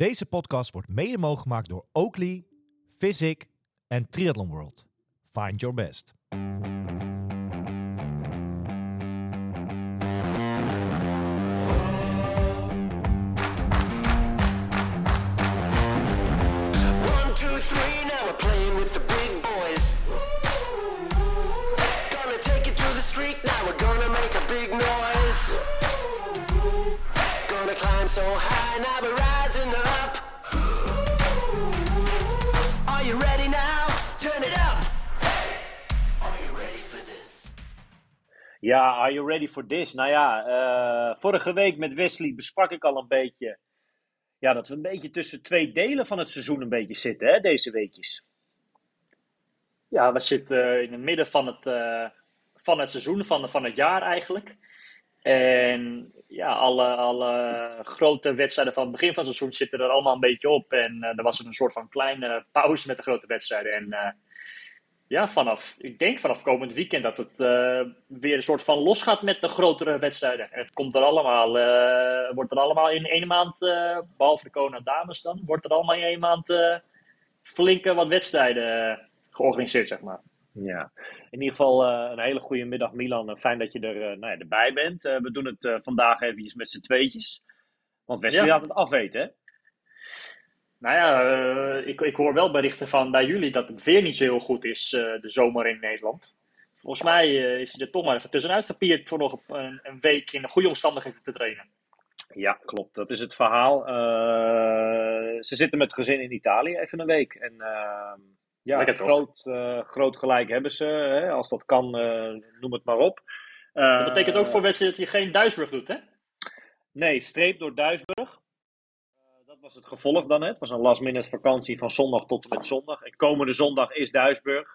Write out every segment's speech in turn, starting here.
Deze podcast wordt mede mogelijk gemaakt door Oakley, Physic en Triathlon World. Find your best. Now gonna make a big noise. Climb so high, now we're rising up. Are you ready now? Turn it up. Are you ready for this? Ja, are you ready for this? Nou ja, eh, vorige week met Wesley besprak ik al een beetje. Ja, dat we een beetje tussen twee delen van het seizoen een beetje zitten, hè, deze weekjes. Ja, we zitten in het midden van het, eh, van het seizoen, van, van het jaar eigenlijk. En ja, alle, alle grote wedstrijden van het begin van het seizoen zitten er allemaal een beetje op. En eh, er was een soort van kleine pauze met de grote wedstrijden. En eh, ja, vanaf, ik denk vanaf komend weekend dat het eh, weer een soort van los gaat met de grotere wedstrijden. En het komt er allemaal, wordt er allemaal in één maand, eh, behalve de Kona Dames dan, wordt er allemaal in één maand flinke wat wedstrijden georganiseerd, zeg maar. Ja, in ieder geval eh, een hele goede middag Milan. En Fijn dat je er eh, nou ja, erbij bent. Eh, we doen het eh, vandaag eventjes met z'n tweetjes. Want Wesley Ja. had het afweten, hè? Nou ja, eh, ik, ik hoor wel berichten van bij jullie dat het weer niet zo heel goed is, eh, de zomer in Nederland. Volgens mij eh, is hij er toch maar even tussenuit gepierd voor nog een, een week in goede omstandigheden te trainen. Ja, klopt. Dat is het verhaal. Eh, ze zitten met gezin in Italië even een week. En eh, ja, Lekker toch? groot, eh, groot gelijk hebben ze. Hè? Als dat kan, eh, noem het maar op. Eh, Dat betekent ook voor Wesley dat hij geen Duisburg doet, hè? Nee, streep door Duisburg. Eh, dat was het gevolg dan. Hè? Het was een last minute vakantie van zondag tot en met zondag. En komende zondag is Duisburg.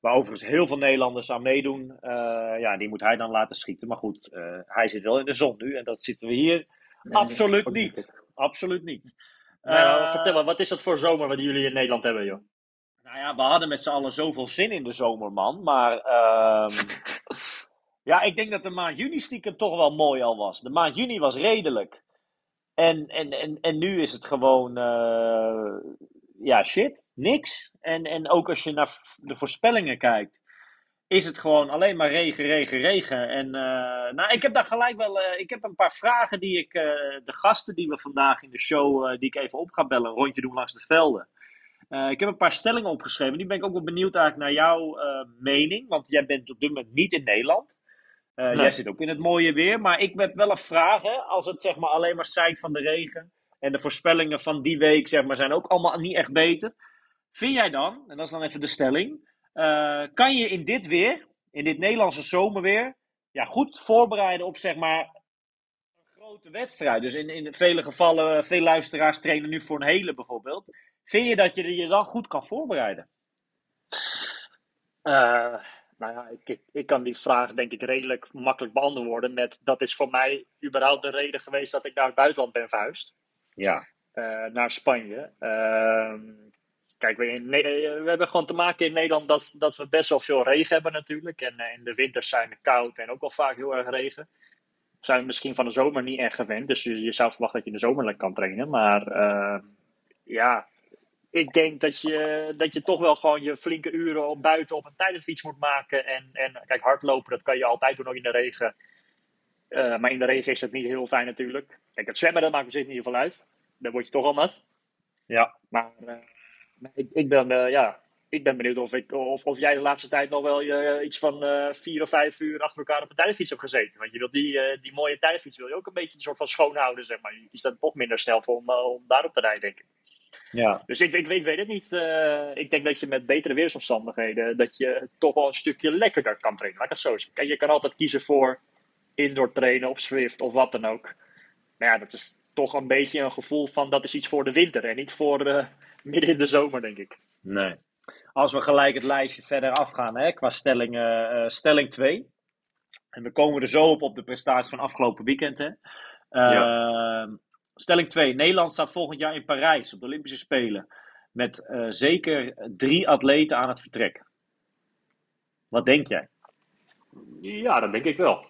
Waar overigens heel veel Nederlanders aan meedoen. Eh, ja, die moet hij dan laten schieten. Maar goed, eh, hij zit wel in de zon nu. En dat zitten we hier absoluut niet. Absoluut niet. Nou, Eh, vertel maar, wat is dat voor zomer wat jullie in Nederland hebben, joh? Nou ja, we hadden met z'n allen zoveel zin in de zomer, man. Maar ehm, ja, ik denk dat de maand juni stiekem toch wel mooi al was. De maand juni was redelijk. En, en, en, en nu is het gewoon, eh, ja, shit, niks. En, en ook als je naar de voorspellingen kijkt, is het gewoon alleen maar regen, regen, regen. En eh, nou, ik heb daar gelijk wel, eh, ik heb een paar vragen die ik, de gasten die we vandaag in de show, die ik even op ga bellen, een rondje doen langs de velden. Eh, ik heb een paar stellingen opgeschreven. Die ben ik ook wel benieuwd eigenlijk naar jouw eh, mening. Want jij bent op dit moment niet in Nederland. Eh, Nee. Jij zit ook in het mooie weer. Maar ik heb wel een vraag. Hè? Als het zeg maar alleen maar zijt van de regen. En de voorspellingen van die week zeg maar, zijn ook allemaal niet echt beter. Vind jij dan, en dat is dan even de stelling. kan je in dit weer, in dit Nederlandse zomerweer. Ja, goed voorbereiden op zeg maar een grote wedstrijd. Dus in, in vele gevallen, veel luisteraars trainen nu voor een hele bijvoorbeeld. Vind je dat je je dan goed kan voorbereiden? Eh, nou ja, ik, ik, ik kan die vraag denk ik redelijk makkelijk beantwoorden met dat is voor mij überhaupt de reden geweest dat ik naar het buitenland ben verhuisd. Ja. eh, naar Spanje. Ehm, kijk, we, we hebben gewoon te maken in Nederland dat, dat we best wel veel regen hebben natuurlijk. En eh, in de winters zijn het koud en ook wel vaak heel erg regen. Zijn we misschien van de zomer niet echt gewend. Dus je, je zou verwachten dat je in de zomer lekker kan trainen. Maar ehm, ja, ik denk dat je, dat je toch wel gewoon je flinke uren op buiten op een tijdensfiets moet maken. En, en kijk, hardlopen, dat kan je altijd doen ook in de regen. Eh, maar in de regen is het niet heel fijn natuurlijk. Kijk, het zwemmen, dat maakt me zin in ieder geval uit. Dan word je toch al nat. Ja. Maar eh, ik, ik, ben, eh, ja, ik ben benieuwd of, ik, of, of jij de laatste tijd nog wel iets van vier of vijf uur achter elkaar op een tijdfiets hebt gezeten. Want je wilt die, die mooie tijdfiets wil je ook een beetje een soort van schoonhouden, zeg maar. Je is dat toch minder snel voor om, om daarop te rijden, denk ik. Ja. Dus ik, ik, ik weet het niet. eh, ik denk dat je met betere weersomstandigheden, dat je toch wel een stukje lekkerder kan trainen. Laat ik het zo zeggen. Je kan altijd kiezen voor indoor trainen op Swift of wat dan ook. Maar ja, dat is toch een beetje een gevoel van dat is iets voor de winter en niet voor eh, midden in de zomer, denk ik. Nee. Als we gelijk het lijstje verder afgaan hè, qua stelling, eh, stelling 2. En we komen er zo op op de prestatie van afgelopen weekend. Hè. Eh, Stelling 2. Nederland staat volgend jaar in Parijs op de Olympische Spelen. Met eh, zeker drie atleten aan het vertrek. Wat denk jij? Ja, dat denk ik wel.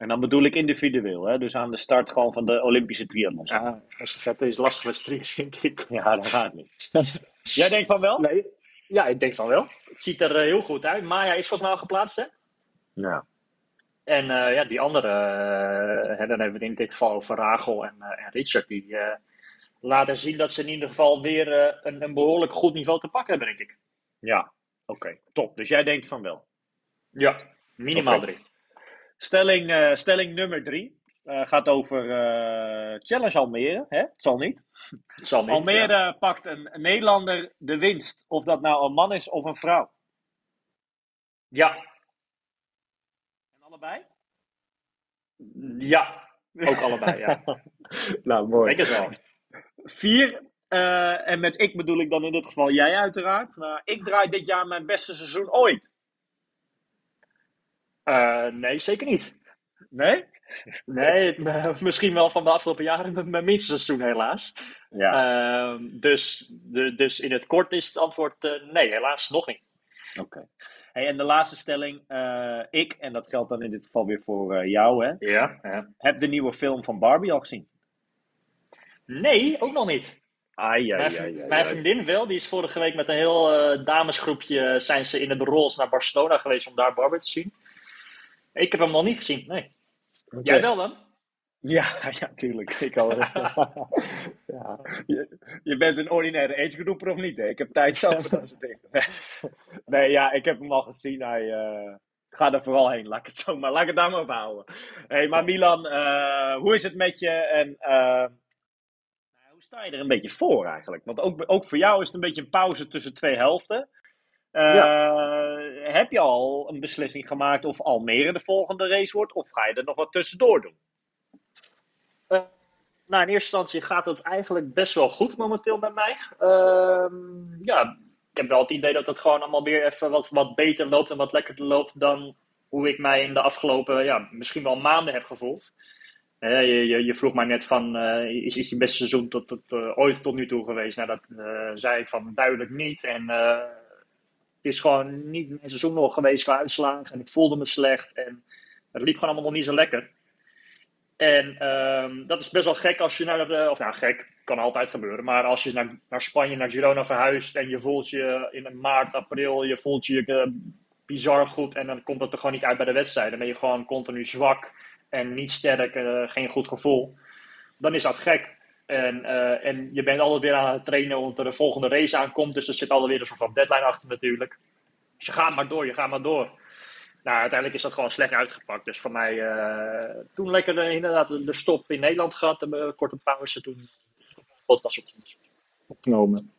En dan bedoel ik individueel, hè? dus aan de start gewoon van de Olympische triathlons. Ja, Ja, estafette is lastig met streams, denk ik. dat gaat niet. Jij denkt van wel? Nee, ja, ik denk van wel. Het ziet er eh, heel goed uit. Maya is volgens mij al geplaatst, hè? Ja. En eh, ja, die andere, eh, hè, dan hebben we het in dit geval over Rachel en, eh, en Richard, die laten zien dat ze in ieder geval weer een, een behoorlijk goed niveau te pakken hebben, denk ik. Ja, oké, top. Dus jij denkt van wel. Ja, minimaal drie. Stelling, stelling nummer drie gaat over Challenge Almere. Hè? Het zal niet. Het zal niet. Almere ja. pakt een Nederlander de winst. Of dat nou een man is of een vrouw. Ja, allebei? ja, ook allebei, ja. nou, mooi. Denk het wel. Vier. eh, en met ik bedoel ik dan in dit geval jij uiteraard. Maar ik draai dit jaar mijn beste seizoen ooit. Eh, nee, zeker niet. Nee? Nee, het- misschien wel van de afgelopen jaren mijn- mijn minste seizoen helaas. Ja. Ehm, dus, de, dus in het kort is het antwoord eh, nee, helaas nog niet. Oké. Hey, en de laatste stelling. eh, ik, en dat geldt dan in dit geval weer voor eh, jou, hè, Ja, ja. heb de nieuwe film van Barbie al gezien. Nee, ook nog niet. Ai, Mijn, ai, ai, mijn vriendin wel, die is vorige week met een heel eh, damesgroepje zijn ze in het Rolls naar Barcelona geweest om daar Barbie te zien. Ik heb hem nog niet gezien, nee. Jij wel dan? Ja, ja, tuurlijk. Ik al. ja. je, je bent een ordinaire agegroeper of niet? Hè? Ik heb tijd zelf voor dat soort dingen. Nee. nee, ja, ik heb hem al gezien. Hij, eh, ga er vooral heen, laat ik het zo maar. Laat ik het daar maar op houden. hey, maar Milan, eh, hoe is het met je? En eh, hoe sta je er een beetje voor eigenlijk? Want ook, ook voor jou is het een beetje een pauze tussen twee helften. Heb je al een beslissing gemaakt of Almere de volgende race wordt? Of ga je er nog wat tussendoor doen? Nou, in eerste instantie gaat het eigenlijk best wel goed momenteel bij mij. Ehm, ja, ik heb wel het idee dat het gewoon allemaal weer even wat, wat beter loopt en wat lekkerder loopt dan hoe ik mij in de afgelopen, ja, misschien wel maanden heb gevoeld. Eh, je, je, je vroeg mij net van, eh, is, is die beste seizoen tot, tot, eh, ooit tot nu toe geweest? Nou, dat eh, zei ik van duidelijk niet. En eh, het is gewoon niet mijn seizoen nog geweest qua uitslagen. En ik voelde me slecht en het liep gewoon allemaal nog niet zo lekker. En ehm, dat is best wel gek als je naar, de, of nou gek, kan altijd gebeuren, maar als je naar, naar Spanje, naar Girona verhuist en je voelt je in maart, april, je voelt je eh, bizar goed en dan komt het er gewoon niet uit bij de wedstrijd. Dan ben je gewoon continu zwak en niet sterk, eh, geen goed gevoel. Dan is dat gek. En, eh, en je bent altijd weer aan het trainen omdat er een volgende race aankomt, dus er zit altijd weer een soort van deadline achter natuurlijk. Dus je gaat maar door, je gaat maar door. Nou, uiteindelijk is dat gewoon slecht uitgepakt. Dus voor mij eh, toen lekker inderdaad de stop in Nederland gehad. Een eh, korte pauze toen. Podcast op- opgenomen.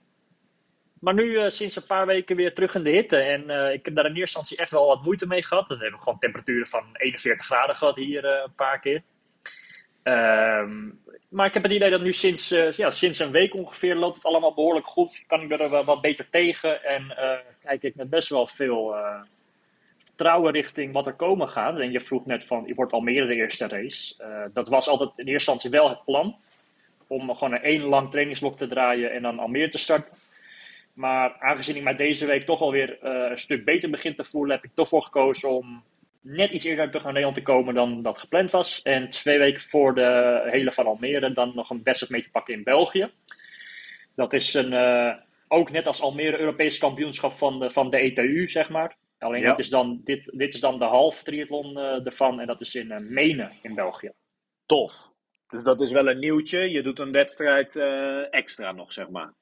Maar nu eh, sinds een paar weken weer terug in de hitte. En ik heb daar in eerste instantie echt wel wat moeite mee gehad. Dan hebben we gewoon temperaturen van 41 graden gehad hier een paar keer. Ehm, maar ik heb het idee dat nu sinds, ja, sinds een week ongeveer loopt het allemaal behoorlijk goed. Kan ik er wel wat beter tegen. En kijk ik met best wel veel vertrouwen richting wat er komen gaat. En je vroeg net van, wordt Almere de eerste race? Eh, dat was altijd in eerste instantie wel het plan. Om gewoon een één lang trainingsblok te draaien en dan Almere te starten. Maar aangezien ik mij deze week toch alweer eh een stuk beter begin te voelen, heb ik toch voor gekozen om net iets eerder terug naar Nederland te komen dan dat gepland was. En twee weken voor de hele van Almere dan nog een wedstrijd mee te pakken in België. Dat is een, eh, ook net als Almere Europees kampioenschap van de, van de ETU, zeg maar. Alleen Ja. dit, is dan, dit, dit is dan de half triathlon eh, ervan en dat is in eh, Menen in België. Tof. Dus dat is wel een nieuwtje. Je doet een wedstrijd eh, extra nog, zeg maar.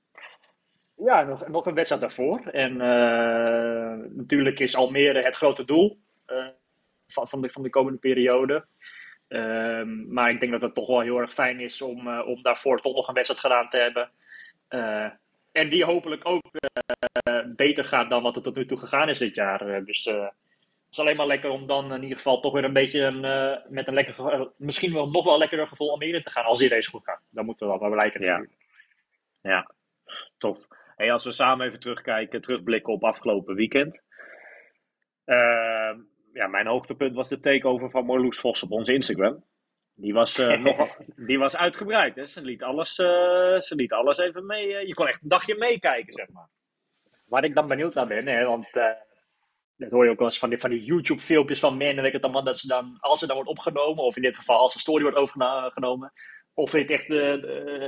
Ja, nog, nog een wedstrijd daarvoor. En eh, natuurlijk is Almere het grote doel eh, van, van, de, van de komende periode. Ehm, maar ik denk dat het toch wel heel erg fijn is om, eh, om daarvoor toch nog een wedstrijd gedaan te hebben. En die hopelijk ook eh, beter gaat dan wat het tot nu toe gegaan is dit jaar. Eh, dus eh, het is alleen maar lekker om dan in ieder geval toch weer een beetje een, met een lekker, misschien wel nog wel lekkerder gevoel Almere te gaan als die race goed gaat. Dan moeten we dat wel bereiken. Ja. Ja, tof. Hey, als we samen even terugkijken, terugblikken op afgelopen weekend. Ehm, ja, mijn hoogtepunt was de takeover van Marloes Vos op onze Instagram. Die was, eh, die was uitgebreid. Hè? Ze, liet alles, eh, ze liet alles even mee. eh, je kon echt een dagje meekijken, zeg maar. Waar ik dan benieuwd naar ben, hè, want dat hoor je ook wel eens van die, van die YouTube-filmpjes van men, en weet ik het allemaal, dat ze dan, als er dan wordt opgenomen, of in dit geval als een story wordt overgenomen, of dit echt,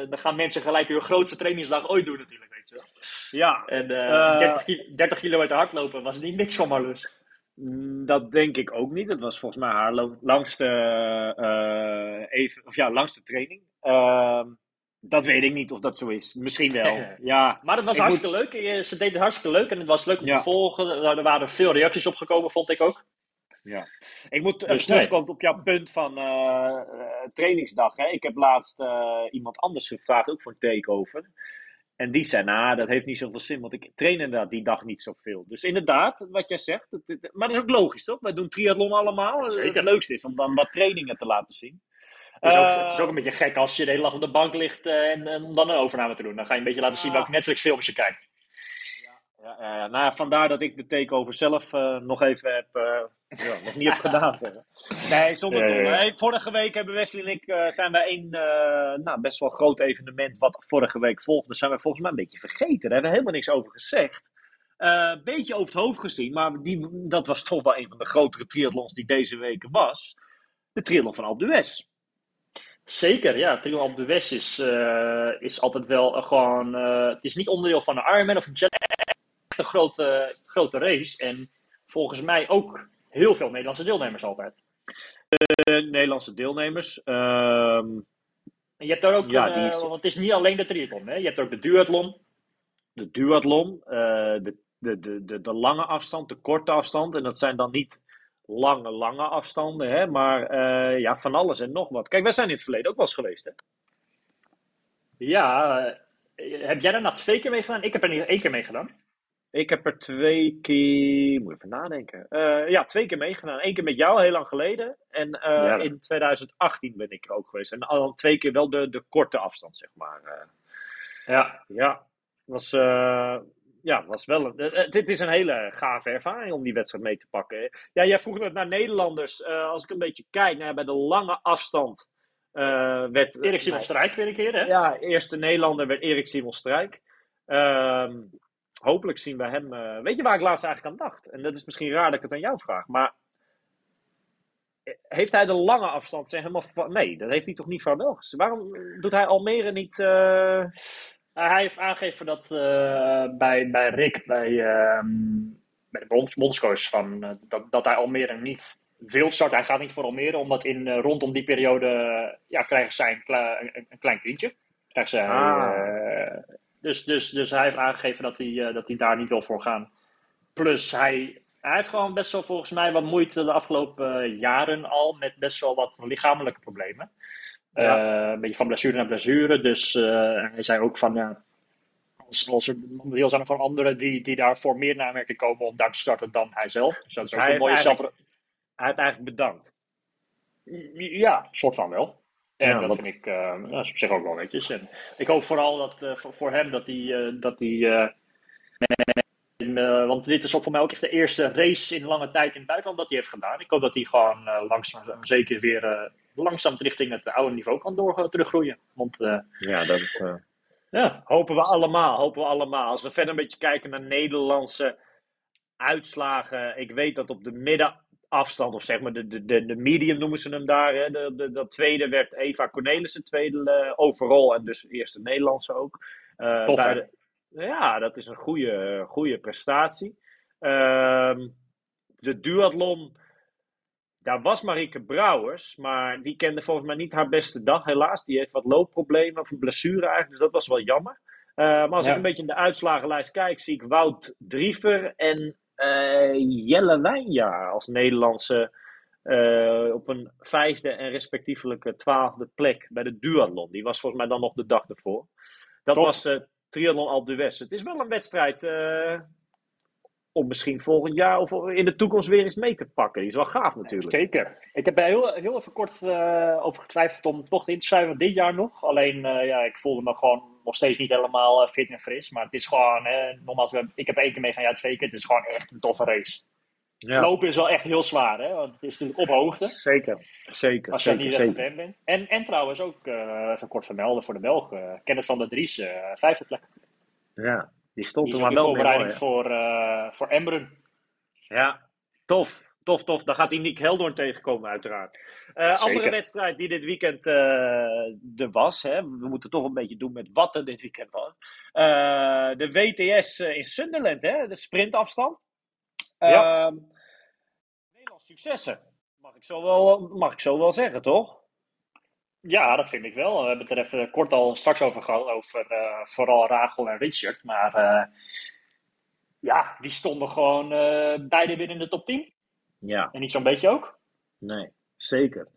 dan gaan mensen gelijk hun grootste trainingsdag ooit doen natuurlijk, weet je wel. Ja, En eh, Eh, 30, ki- 30 kilometer hardlopen was niet niks van Marloes. Mm, Dat denk ik ook niet. Dat was volgens mij haar langste, eh, even, of ja, langste training. Ehm, dat weet ik niet of dat zo is. Misschien wel. Ja, Maar het was Ik hartstikke leuk. Eh, Ze deden het hartstikke leuk en het was leuk om Ja. te volgen. Er waren veel reacties opgekomen, vond ik ook. ja. Ik moet even Dus nee. terugkomen op jouw punt van eh, eh, trainingsdag. Hè. Ik heb laatst eh, iemand anders gevraagd, ook voor een takeover. En die zei, nou, dat heeft niet zoveel zin, want ik train inderdaad die dag niet zoveel. Dus inderdaad, wat jij zegt, het, het- maar dat is ook logisch, toch? Wij doen triathlon allemaal. Zeker. Het leukste is om dan wat trainingen te laten zien. Het is, ook, Eh, het is ook een beetje gek als je de hele dag op de bank ligt eh, en, en om dan een overname te doen. Dan ga je een beetje laten zien welke Netflix-films je kijkt. Ja. Nou, vandaar dat ik de takeover zelf eh, nog even heb, eh, ja, nog niet heb gedaan. zeg. Nee, zonder. Hey, vorige week hebben Wesley en ik, eh, zijn wij een nou, best wel groot evenement wat vorige week volgde. Zijn we volgens mij een beetje vergeten. Daar hebben we helemaal niks over gezegd. Een beetje over het hoofd gezien, maar die, dat was toch wel een van de grotere triathlons die deze week was. De triathlon van Alpe d'Huez. Zeker, ja. Triathlon de West is, is altijd wel gewoon... het is niet onderdeel van een Ironman of een een grote, grote race. En volgens mij ook heel veel Nederlandse deelnemers altijd. De Nederlandse deelnemers. Ehm, En je hebt daar ook... Ja, een, eh, is- want het is niet alleen de triathlon. Hè? Je hebt ook de duathlon. de duathlon, eh, de, de, de, de, de lange afstand, de korte afstand. En dat zijn dan niet lange, lange afstanden, hè, maar eh, ja, van alles en nog wat. Kijk, wij zijn in het verleden ook wel eens geweest. Hè? Ja, eh, heb jij daar nou twee keer mee gedaan? Ik heb er niet één keer mee gedaan. Ik heb er twee keer, moet even nadenken. Eh, ja, twee keer meegedaan. Eén keer met jou, heel lang geleden. En eh, Ja. in 2018 ben ik er ook geweest. En al twee keer wel de, de korte afstand, zeg maar. eh. Ja. Ja, was, ja, was wel een, dit is een hele gave ervaring om die wedstrijd mee te pakken. Ja, jij vroeg net naar Nederlanders. Als ik een beetje kijk naar bij de lange afstand. werd, Erik Simon Strijk weer een keer, hè? Ja, eerste Nederlander werd Erik Simon Strijk. Ehm, hopelijk zien we hem. eh, weet je waar ik laatst eigenlijk aan dacht? En dat is misschien raar dat ik het aan jou vraag. Maar eh, heeft hij de lange afstand zeg, helemaal. Nee, dat heeft hij toch niet vaarwel gezien? Waarom doet hij Almere niet. eh, Uh, hij heeft aangegeven dat bij, bij Rick, bij, ehm, bij de bonds- bondscoach, van, dat, dat hij Almere niet wil starten. Hij gaat niet voor Almere, omdat in, rondom die periode ja, krijgen zij een, kle- een, een klein kindje. Krijgen zij, Ah. Dus, dus, dus hij heeft aangegeven dat hij, eh, dat hij daar niet wil voor gaan. Plus, hij, hij heeft gewoon best wel volgens mij wat moeite de afgelopen eh, jaren al met best wel wat lichamelijke problemen. Ja. Eh, een beetje van blessure naar blessure. Dus hij zei ook van ja, als, als er deel zijn er van anderen die, die daarvoor meer naar Amerika komen om daar te starten dan hij zelf. Dus dat is ook hij een heeft mooie zelf. hij heeft eigenlijk bedankt. Ja, soort van wel. En Ja, dat vind ik eh, dat is op zich ook wel netjes. En ik hoop vooral dat eh, voor, hem dat hij. eh, dat hij want dit is ook voor mij ook echt de eerste race in lange tijd in het buitenland dat hij heeft gedaan. Ik hoop dat hij gewoon langzaam zeker weer langzaam richting het oude niveau kan door, teruggroeien. Want Ja, dat ja, hopen we allemaal. Hopen we allemaal. Als we verder een beetje kijken naar Nederlandse uitslagen. Ik weet dat op de middenafstand, of zeg maar de, de, de, de medium noemen ze hem daar. Hè, de, de, dat tweede werd Eva Cornelissen, tweede eh, overall. En dus eerste Nederlandse ook. Eh, Tof, bij hè? de- ja, dat is een goede, goede prestatie. Ehm, de duathlon. Daar was Marieke Brouwers, maar die kende volgens mij niet haar beste dag, helaas. Die heeft wat loopproblemen of een blessure eigenlijk, dus dat was wel jammer. Eh, maar als Ja. ik een beetje in de uitslagenlijst kijk, zie ik Wout Driever en Jelle Wijnjaar als Nederlandse eh, op een vijfde en respectievelijke twaalfde plek bij de duathlon. Die was volgens mij dan nog de dag ervoor. Dat Tof. was eh Triathlon Alpe d'Huez. Het is wel een wedstrijd eh, om misschien volgend jaar of in de toekomst weer eens mee te pakken. Die is wel gaaf natuurlijk. Zeker. Ik heb er heel, heel even kort eh, over getwijfeld om toch in te schrijven dit jaar nog. Alleen, eh, ja, ik voelde me gewoon nog steeds niet helemaal eh, fit en fris. Maar het is gewoon, eh, nogmaals, ik heb één keer mee gaan, ja, twee keer. Het is gewoon echt een toffe race. Ja. Lopen is wel echt heel zwaar, hè? Want het is natuurlijk op hoogte. Zeker, zeker, Als je zeker, niet echt gewend bent. En, en trouwens ook, eh even kort vermelden voor de Belgen. Kenneth van der Dries, vijfde plek. Ja, die stond Die er maar wel mee. voorbereiding voor, eh voor Embrun. Ja, tof. Tof, tof. Dan gaat hij Nick Heldoorn tegenkomen, uiteraard. Eh, andere wedstrijd die dit weekend eh, er was. Hè? We moeten toch een beetje doen met wat er dit weekend was. Eh, de WTS in Sunderland, hè? de sprintafstand. Ja. Ehm, Nederlands successen. Mag ik, zo wel, mag ik zo wel zeggen, toch? Ja, dat vind ik wel. We hebben het er even kort al straks over gehad, over eh, vooral Rachel en Richard. Maar eh, ja, die stonden gewoon eh, beide weer in de top 10. Ja. En niet zo'n beetje ook. Nee, zeker.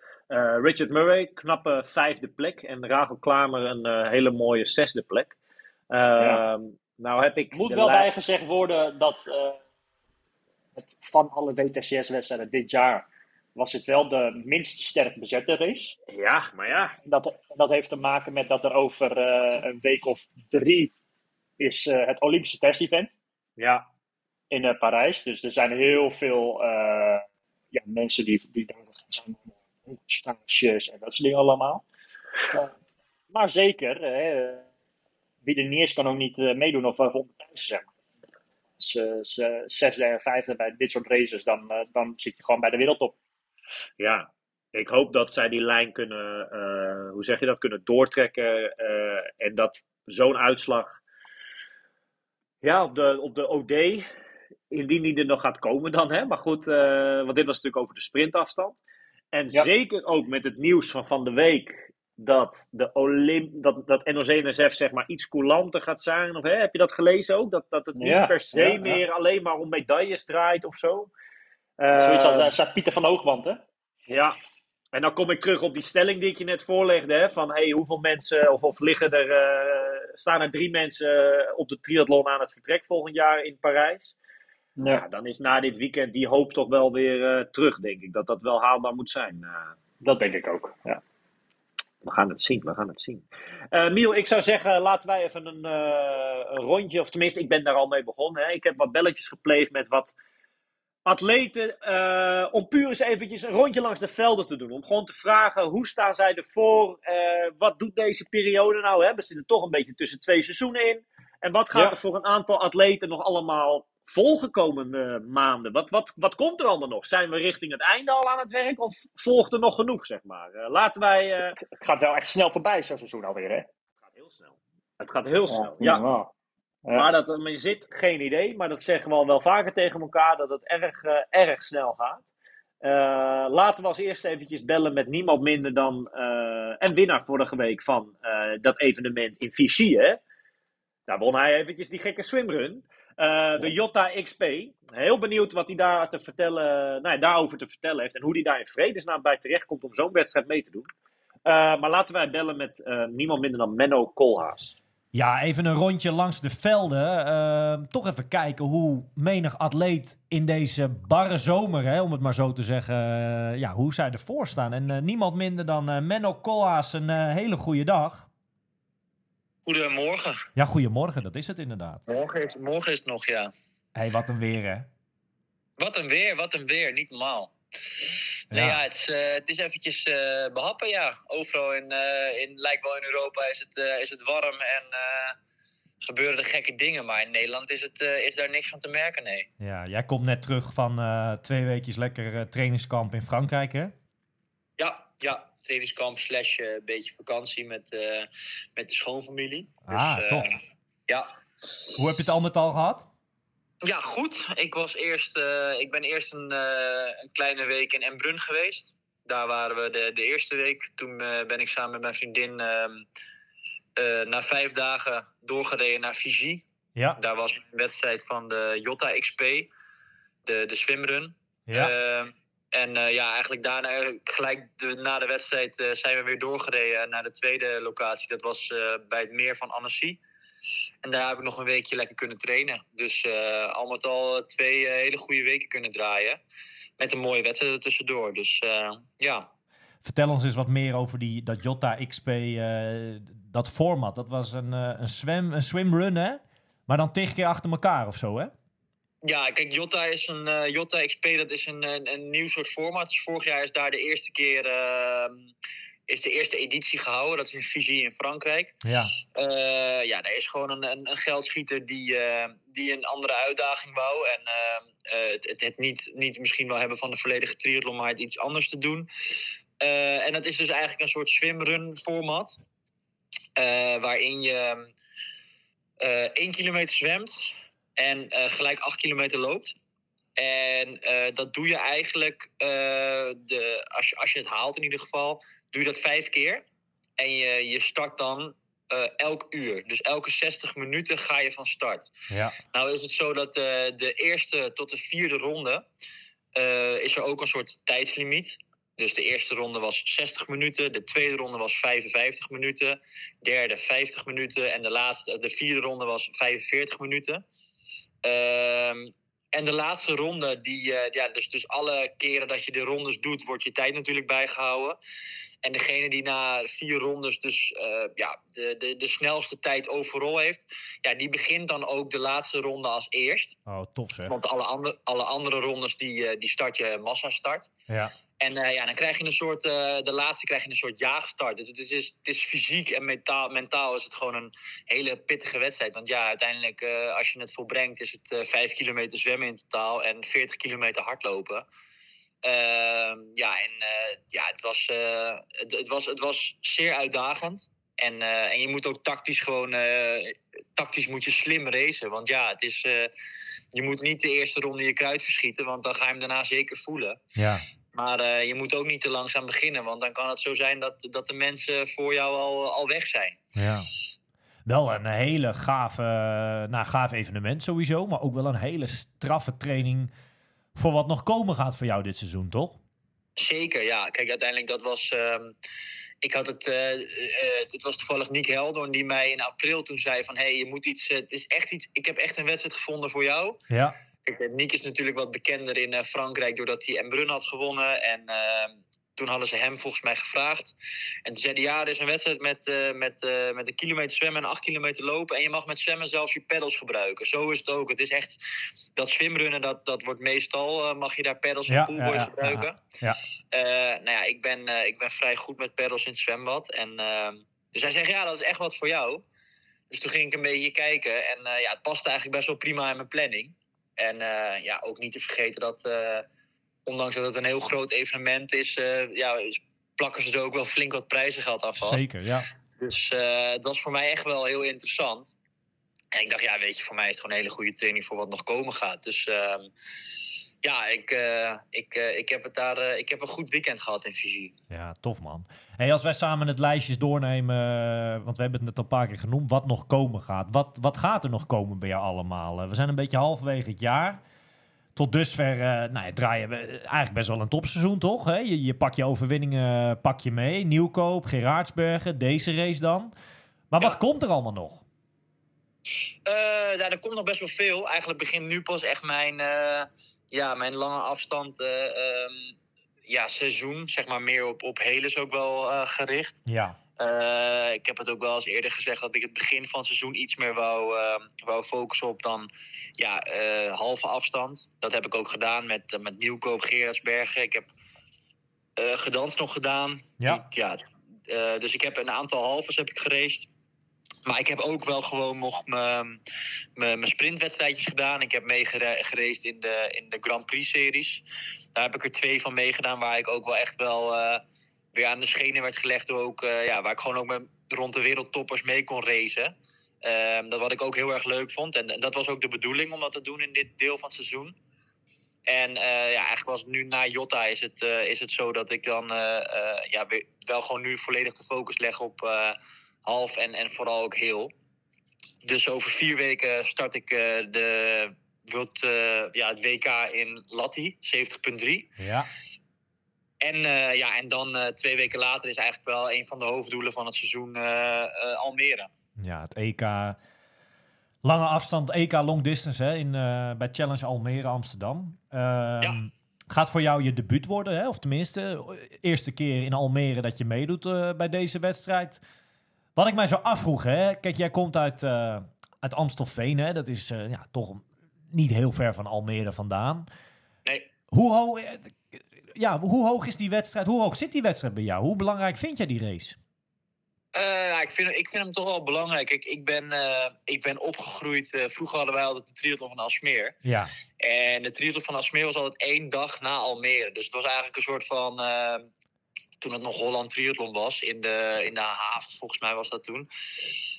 Richard Murray, knappe vijfde plek. En Rachel Klamer een hele mooie zesde plek. Ja. Ehm, Nou heb ik... Moet wel bijgezegd worden dat het, van alle WTCS-wedstrijden dit jaar was het wel de minst sterk bezette race. Ja, maar ja. Dat, dat heeft te maken met dat er over eh, een week of drie is eh, het Olympische test-event Ja, in eh, Parijs. Dus er zijn heel veel ja, mensen die, die daar gaan zijn. Stages en dat soort dingen allemaal. Maar zeker, wie er niet is, kan ook niet meedoen of uh, maar. Als ze zesde en vijfde bij dit soort races, dan, dan zit je gewoon bij de wereldtop. Ja. Ik hoop dat zij die lijn kunnen, eh, hoe zeg je dat, kunnen doortrekken. eh, en dat zo'n uitslag, ja, op de, op de OD, indien die er nog gaat komen dan, hè. Maar goed, eh, want dit was natuurlijk over de sprintafstand. En Ja. zeker ook met het nieuws van van de week, dat de Olymp dat, dat NOC-NSF zeg maar iets coulanter gaat zijn. Of, hè, heb je dat gelezen ook? Dat, dat het niet Ja, per se ja. meer alleen maar om medailles draait of zo. Zoiets als Eh, uh, staat Pieter van Hoogwand, hè? ja, en dan kom ik terug op die stelling die ik je net voorlegde. Hè, van hey, hoeveel mensen, of, of liggen er, eh, staan er drie mensen op de triathlon aan het vertrek volgend jaar in Parijs? Ja, dan is na dit weekend die hoop toch wel weer eh, terug, denk ik. Dat dat wel haalbaar moet zijn. Eh, dat denk ik ook. Ja. we gaan het zien, we gaan het zien. Eh, Miel, ik zou zeggen, laten wij even een, eh, een rondje, of tenminste, ik ben daar al mee begonnen. Hè. Ik heb wat belletjes gepleegd met wat atleten, eh, om puur eens eventjes een rondje langs de velden te doen. Om gewoon te vragen, hoe staan zij ervoor? Eh, wat doet deze periode nou? Hè? We zitten toch een beetje tussen twee seizoenen in. En wat gaat Ja. er voor een aantal atleten nog allemaal volgekomende maanden? Wat, wat, wat komt er allemaal nog? Zijn we richting het einde al aan het werk? Of volgt er nog genoeg, zeg maar? Eh, laten wij... eh, Het gaat wel echt snel voorbij, zo'n seizoen alweer, hè? Het gaat heel snel. Het gaat heel snel. Ja. Waar dat ermee zit, geen idee. Maar dat zeggen we al wel vaker tegen elkaar, dat het erg, eh, erg snel gaat. Eh, laten we als eerste eventjes bellen met niemand minder dan eh een winnaar vorige week van dat evenement in Vichy. Hè? Daar won hij eventjes die gekke swimrun. De Jota XP. Heel benieuwd wat hij daar te vertellen, nou, ja, daarover te vertellen heeft. En hoe hij daar in vredesnaam bij terecht komt om zo'n wedstrijd mee te doen. Maar laten wij bellen met niemand minder dan Menno Koolhaas. Ja, even een rondje langs de velden. Ehm, toch even kijken hoe menig atleet in deze barre zomer, hè, om het maar zo te zeggen, eh, ja, hoe zij ervoor staan. En eh, niemand minder dan eh, Menno Koolhaas, een hele goede dag. Goedemorgen. Ja, goedemorgen, dat is het inderdaad. Morgen is, morgen is het nog, ja. Hé, hey, wat een weer, hè? Wat een weer, wat een weer. Niet normaal. Nee, Ja. het, is, eh, het is eventjes eh, behappen, ja. Overal in, eh, in, lijkt wel in Europa is het, is het warm en gebeuren er gekke dingen. Maar in Nederland is, het, is daar niks van te merken, nee. Ja, jij komt net terug van twee weekjes lekker trainingskamp in Frankrijk, hè? Ja, ja. Trainingskamp slash een beetje vakantie met, met de schoonfamilie. Ah, eh, tof. Ja, Hoe heb je het al met al gehad? Ja, goed. Ik, was eerst, eh, ik ben eerst een, eh, een kleine week in Embrun geweest. Daar waren we de, de eerste week. Toen eh, ben ik samen met mijn vriendin ehm, eh, na vijf dagen doorgereden naar Fiji. Ja, Daar was een wedstrijd van de Jota XP, de, de swimrun. ja. Ehm, en ja, eigenlijk daarna, gelijk de- na de wedstrijd, zijn we weer doorgereden naar de tweede locatie. Dat was bij het meer van Annecy. En daar heb ik nog een weekje lekker kunnen trainen. Dus eh, al met al twee eh, hele goede weken kunnen draaien. Met een mooie wedstrijd er tussendoor. Dus eh, ja. Vertel ons eens wat meer over die, dat Jota XP, eh, dat format. Dat was een, eh, een, swim, een swimrun, hè? Maar dan tig keer achter elkaar of zo, hè? Ja, kijk, Jota is een eh, Jota XP, dat is een, een, een nieuw soort format. Dus vorig jaar is daar de eerste keer ehm, is de eerste editie gehouden. Dat is in Figy in Frankrijk. Ja. Eh, ja, er is gewoon een, een, een geldschieter die, eh, die een andere uitdaging wou. En eh, het, het, niet, niet misschien wel hebben van de volledige triathlon, maar het iets anders te doen. En dat is dus eigenlijk een soort swimrun format. waarin je 1 kilometer zwemt en gelijk 8 kilometer loopt. En dat doe je eigenlijk, de, als, je, als je het haalt in ieder geval, doe je dat vijf keer. En je, je start dan eh, elk uur. Dus elke 60 minuten ga je van start. Ja. Nou is het zo dat eh, de eerste tot de vierde ronde eh, is er ook een soort tijdslimiet. Dus de eerste ronde was 60 minuten, de tweede ronde was 55 minuten, derde 50 minuten en de, laatste, de vierde ronde was 45 minuten. En de laatste ronde, die, eh, ja, dus, dus alle keren dat je de rondes doet, wordt je tijd natuurlijk bijgehouden. En degene die na vier rondes dus eh, ja, de, de, de snelste tijd overal heeft, ja, die begint dan ook de laatste ronde als eerst. Oh, tof zeg. Want alle, andere alle andere rondes die, eh, die start je massastart. Ja. En eh, ja, dan krijg je een soort, eh, de laatste krijg je een soort jaagstart. Dus het is, het is fysiek en mentaal, mentaal is het gewoon een hele pittige wedstrijd. Want ja, uiteindelijk, eh, als je het volbrengt, is het 5 kilometer zwemmen in totaal en 40 kilometer hardlopen. Ehm, ja, en ja, het was, het, het, was, het was zeer uitdagend. En, en je moet ook tactisch gewoon, tactisch moet je slim racen. Want ja, het is, je moet niet de eerste ronde je kruid verschieten, want dan ga je hem daarna zeker voelen. Ja. Maar eh, je moet ook niet te langzaam beginnen, want dan kan het zo zijn dat, dat de mensen voor jou al, al weg zijn. Ja. Wel een hele gave, nou, gaaf evenement sowieso, maar ook wel een hele straffe training voor wat nog komen gaat voor jou dit seizoen, toch? Zeker, ja. Kijk, uiteindelijk dat was. ehm, ik had het. eh, eh, het was toevallig Nick Heldoorn die mij in april toen zei: van hé, hey, je moet iets. eh, het is echt iets. Ik heb echt een wedstrijd gevonden voor jou. Ja. Kijk, eh, Nick is natuurlijk wat bekender in eh, Frankrijk doordat hij Embrun had gewonnen. En ehm, toen hadden ze hem volgens mij gevraagd. En toen zei hij, ja, er is een wedstrijd met, eh, met, met een kilometer zwemmen en acht kilometer lopen. En je mag met zwemmen zelfs je pedals gebruiken. Zo is het ook. Het is echt, dat zwemrunnen, dat, dat wordt meestal, mag je daar pedals en Ja, poolboys ja, ja, gebruiken. ja. Nou ja, ik ben, ik ben vrij goed met pedals in het zwembad. En, ehm, dus hij zegt, ja, dat is echt wat voor jou. Dus toen ging ik een beetje kijken. En ja, het paste eigenlijk best wel prima in mijn planning. En eh, ja, ook niet te vergeten dat, eh, ondanks dat het een heel groot evenement is, eh, ja, plakken ze er ook wel flink wat prijzengeld af. Zeker, ja. Dus het was voor mij echt wel heel interessant. En ik dacht, ja, weet je, voor mij is het gewoon een hele goede training voor wat nog komen gaat. Dus ehm, ja, ik, ik, ik heb het daar, ik heb een goed weekend gehad in Fiji. Ja, tof man. Hey, als wij samen het lijstjes doornemen, eh, want we hebben het net al een paar keer genoemd, wat nog komen gaat. Wat, wat gaat er nog komen bij jou allemaal? Eh, we zijn een beetje halverwege het jaar. Tot dusver eh, nou, ja, draaien we eigenlijk best wel een topseizoen, toch? Hè? Je, je pak je overwinningen pak je mee. Nieuwkoop, Gerardsbergen, deze race dan. Maar wat Ja. komt er allemaal nog? Ja, er komt nog best wel veel. Eigenlijk begint nu pas echt mijn, ja, mijn lange afstand eh, ehm, ja, seizoen. Zeg maar meer op, op Heles ook wel eh, gericht. Ja, Eh, ik heb het ook wel eens eerder gezegd dat ik het begin van het seizoen iets meer wou, eh, wou focussen op dan ja, halve afstand. Dat heb ik ook gedaan met, met Nieuwkoop, Gerardsbergen. Ik heb gedanst nog gedaan. Ja. Ja dus ik heb een aantal halves heb ik geraced. Maar ik heb ook wel gewoon nog mijn sprintwedstrijdjes gedaan. Ik heb meegeraced in de, in de Grand Prix-series. Daar heb ik er twee van meegedaan waar ik ook wel echt wel eh, weer aan de schenen werd gelegd. Ook, eh, ja, waar ik gewoon ook met rond de wereldtoppers mee kon racen. Ehm, dat wat ik ook heel erg leuk vond. En, en dat was ook de bedoeling om dat te doen in dit deel van het seizoen. En eh, ja, eigenlijk was het nu na Jota is het, is het zo dat ik dan ja, wel gewoon nu volledig de focus leg op half en, en vooral ook heel. Dus over vier weken start ik eh, de, World, eh, ja, het WK in Latti, 70.3. ja. En, eh, ja, en dan twee weken later is eigenlijk wel een van de hoofddoelen van het seizoen Almere. Ja, het EK. Lange afstand, EK long distance hè, in, bij Challenge Almere Amsterdam. Ehm, Gaat voor jou je debuut worden, hè? of tenminste, eerste keer in Almere dat je meedoet bij deze wedstrijd. Wat ik mij zo afvroeg, hè? kijk, jij komt uit, eh, uit Amstelveen, hè? dat is eh, ja, toch niet heel ver van Almere vandaan. Nee, Hoe hoog, eh, ja, hoe hoog is die wedstrijd? Hoe hoog zit die wedstrijd bij jou? Hoe belangrijk vind jij die race? Ik, vind, ik vind hem toch wel belangrijk. Ik, ik, ben, ik ben opgegroeid. vroeger hadden wij altijd de triathlon van Alsmeer. Ja, En de triathlon van Alsmeer was altijd één dag na Almere. Dus het was eigenlijk een soort van... toen het nog Holland Triathlon was, in de, in de haven, volgens mij was dat toen.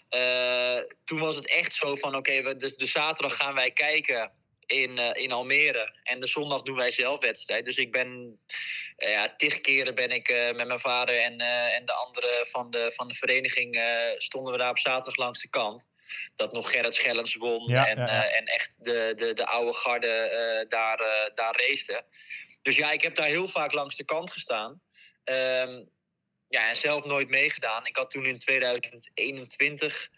Eh, toen was het echt zo van, oké, we de, de zaterdag gaan wij kijken in, eh, in Almere. En de zondag doen wij zelf wedstrijd. Dus ik ben, eh, ja, tig keren ben ik met mijn vader en, en de anderen van de, van de vereniging... stonden we daar op zaterdag langs de kant. Dat nog Gerrit Schellens won Ja, en, ja, ja. en echt de, de, de oude garde daar, daar. Dus ja, ik heb daar heel vaak langs de kant gestaan. Ehm, ja, en zelf nooit meegedaan. Ik had toen in 2021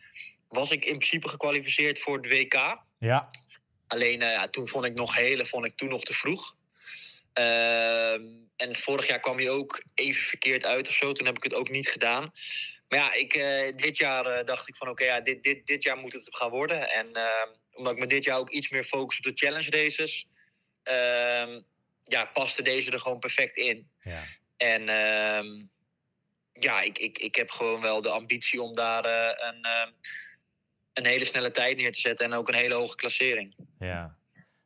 was ik in principe gekwalificeerd voor het WK. ja, Alleen eh, ja, toen vond ik nog hele, vond ik toen nog te vroeg. Ehm, en vorig jaar kwam hij ook even verkeerd uit of zo. Toen heb ik het ook niet gedaan. Maar ja, ik, eh, dit jaar eh, dacht ik van oké, ja, dit, dit, dit jaar moet het gaan worden. En ehm, omdat ik me dit jaar ook iets meer focus op de challenge races, ja, paste deze er gewoon perfect in. ja. En ehm, ja, ik, ik, ik heb gewoon wel de ambitie om daar eh, een, ehm, een hele snelle tijd neer te zetten en ook een hele hoge klassering. Ja.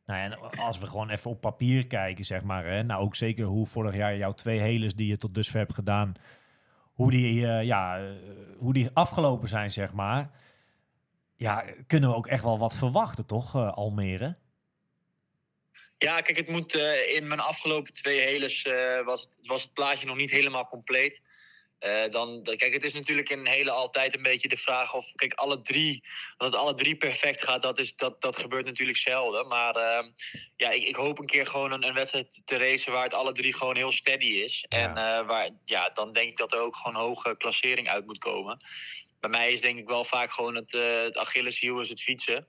Nou, en als we gewoon even op papier kijken, zeg maar. Hè, nou, ook zeker hoe vorig jaar jouw twee heles die je tot dusver hebt gedaan, hoe die, eh, ja, eh, hoe die afgelopen zijn, zeg maar. Ja, kunnen we ook echt wel wat verwachten, toch, Almere? Ja, kijk, het moet eh, in mijn afgelopen twee heles eh, was, het, was het plaatje nog niet helemaal compleet. Eh, dan, kijk, het is natuurlijk in hele altijd een beetje de vraag of kijk, alle drie, dat het alle drie perfect gaat, dat, is, dat, dat gebeurt natuurlijk zelden. Maar ja, ik, ik hoop een keer gewoon een, een wedstrijd te racen waar het alle drie gewoon heel steady is. Ja. En waar, ja, dan denk ik dat er ook gewoon hoge klassering uit moet komen. Bij mij is denk ik wel vaak gewoon het, het Achilleshiel is het fietsen.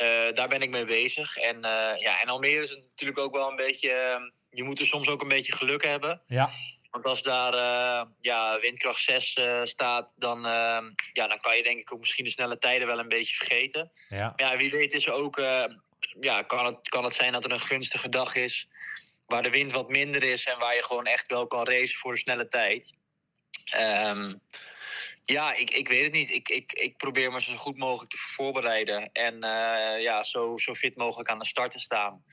Eh, daar ben ik mee bezig. En, eh, ja, en Almere is natuurlijk ook wel een beetje. eh, je moet er soms ook een beetje geluk hebben. Ja, Want als daar eh, ja, windkracht 6 eh, staat, dan, eh, ja, dan kan je denk ik ook misschien de snelle tijden wel een beetje vergeten. ja, Maar ja, wie weet is er ook, ja, kan, het, kan het zijn dat er een gunstige dag is. Waar de wind wat minder is en waar je gewoon echt wel kan racen voor de snelle tijd. Ehm, ja, ik, ik weet het niet. Ik, ik, ik probeer me zo goed mogelijk te voorbereiden. En eh, ja, zo, zo fit mogelijk aan de start te staan.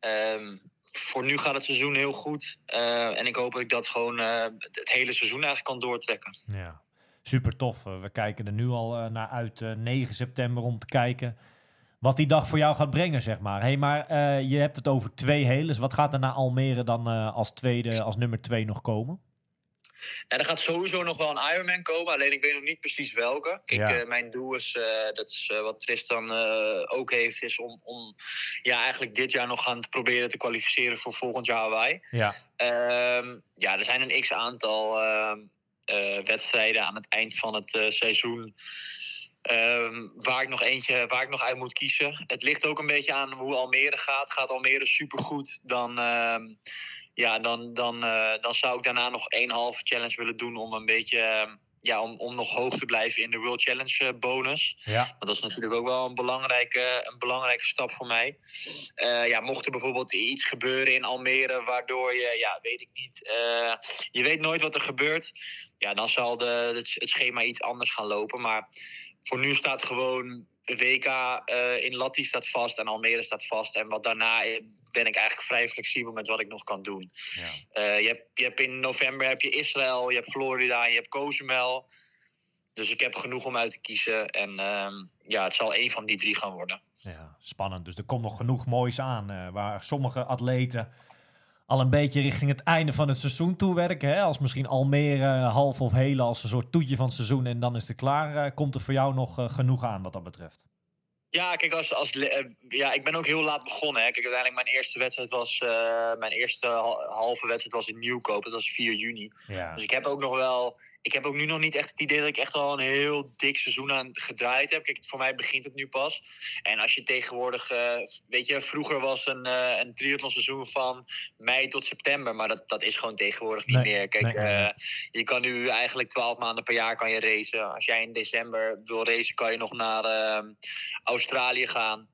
Ehm, voor nu gaat het seizoen heel goed. Eh, en ik hoop dat ik dat gewoon eh, het hele seizoen eigenlijk kan doortrekken. ja. Super tof. We kijken er nu al naar uit, eh, 9 september, om te kijken wat die dag voor jou gaat brengen, zeg maar. hey, maar je hebt het over twee heles. Wat gaat er naar Almere dan als tweede, als nummer twee nog komen? En er gaat sowieso nog wel een Ironman komen, alleen ik weet nog niet precies welke. Ja. eh, mijn doel is, eh, dat is eh, wat Tristan ook heeft, is om, om ja, eigenlijk dit jaar nog gaan te proberen te kwalificeren voor volgend jaar Hawaii. Ja, Ehm, ja, er zijn een x aantal ehm, eh, wedstrijden aan het eind van het seizoen. ehm, waar, ik nog eentje, waar ik nog uit moet kiezen. Het ligt ook een beetje aan hoe Almere gaat. Gaat Almere supergoed, dan, ja, dan, dan, eh, dan zou ik daarna nog één halve challenge willen doen om een beetje. ehm, ja, om, om nog hoog te blijven in de World Challenge eh, bonus. ja, Want dat is natuurlijk ook wel een belangrijke, een belangrijke stap voor mij. Eh, ja, mocht er bijvoorbeeld iets gebeuren in Almere, waardoor je, ja, weet ik niet, je weet nooit wat er gebeurt. Ja, dan zal de, het, het schema iets anders gaan lopen. Maar voor nu staat gewoon WK in Latti staat vast en Almere staat vast. En wat daarna ben ik eigenlijk vrij flexibel met wat ik nog kan doen. ja. Eh, je, hebt, je hebt in november heb je Israël, je hebt Florida, je hebt Cozumel. Dus ik heb genoeg om uit te kiezen. En ehm, ja, het zal één van die drie gaan worden. Ja, spannend. Dus er komt nog genoeg moois aan. eh, waar sommige atleten al een beetje richting het einde van het seizoen toe werken. Hè? Als misschien Almere half of hele als een soort toetje van het seizoen. En dan is het klaar. eh, komt er voor jou nog eh, genoeg aan wat dat betreft? Ja, kijk, als, als, eh, ja, ik ben ook heel laat begonnen. Hè. Kijk, uiteindelijk mijn eerste wedstrijd was, eh, mijn eerste hal- halve wedstrijd was in Nieuwkoop. Dat was 4 juni. Ja, Dus ik heb ook nog wel, ik heb ook nu nog niet echt het idee dat ik echt al een heel dik seizoen aan gedraaid heb. Kijk, voor mij begint het nu pas. En als je tegenwoordig, eh, weet je, vroeger was een, eh een triathlonseizoen van mei tot september. Maar dat, dat is gewoon tegenwoordig niet Nee, meer. Kijk, nee, eh, je kan nu eigenlijk twaalf maanden per jaar kan je racen. Als jij in december wil racen, kan je nog naar eh, Australië gaan.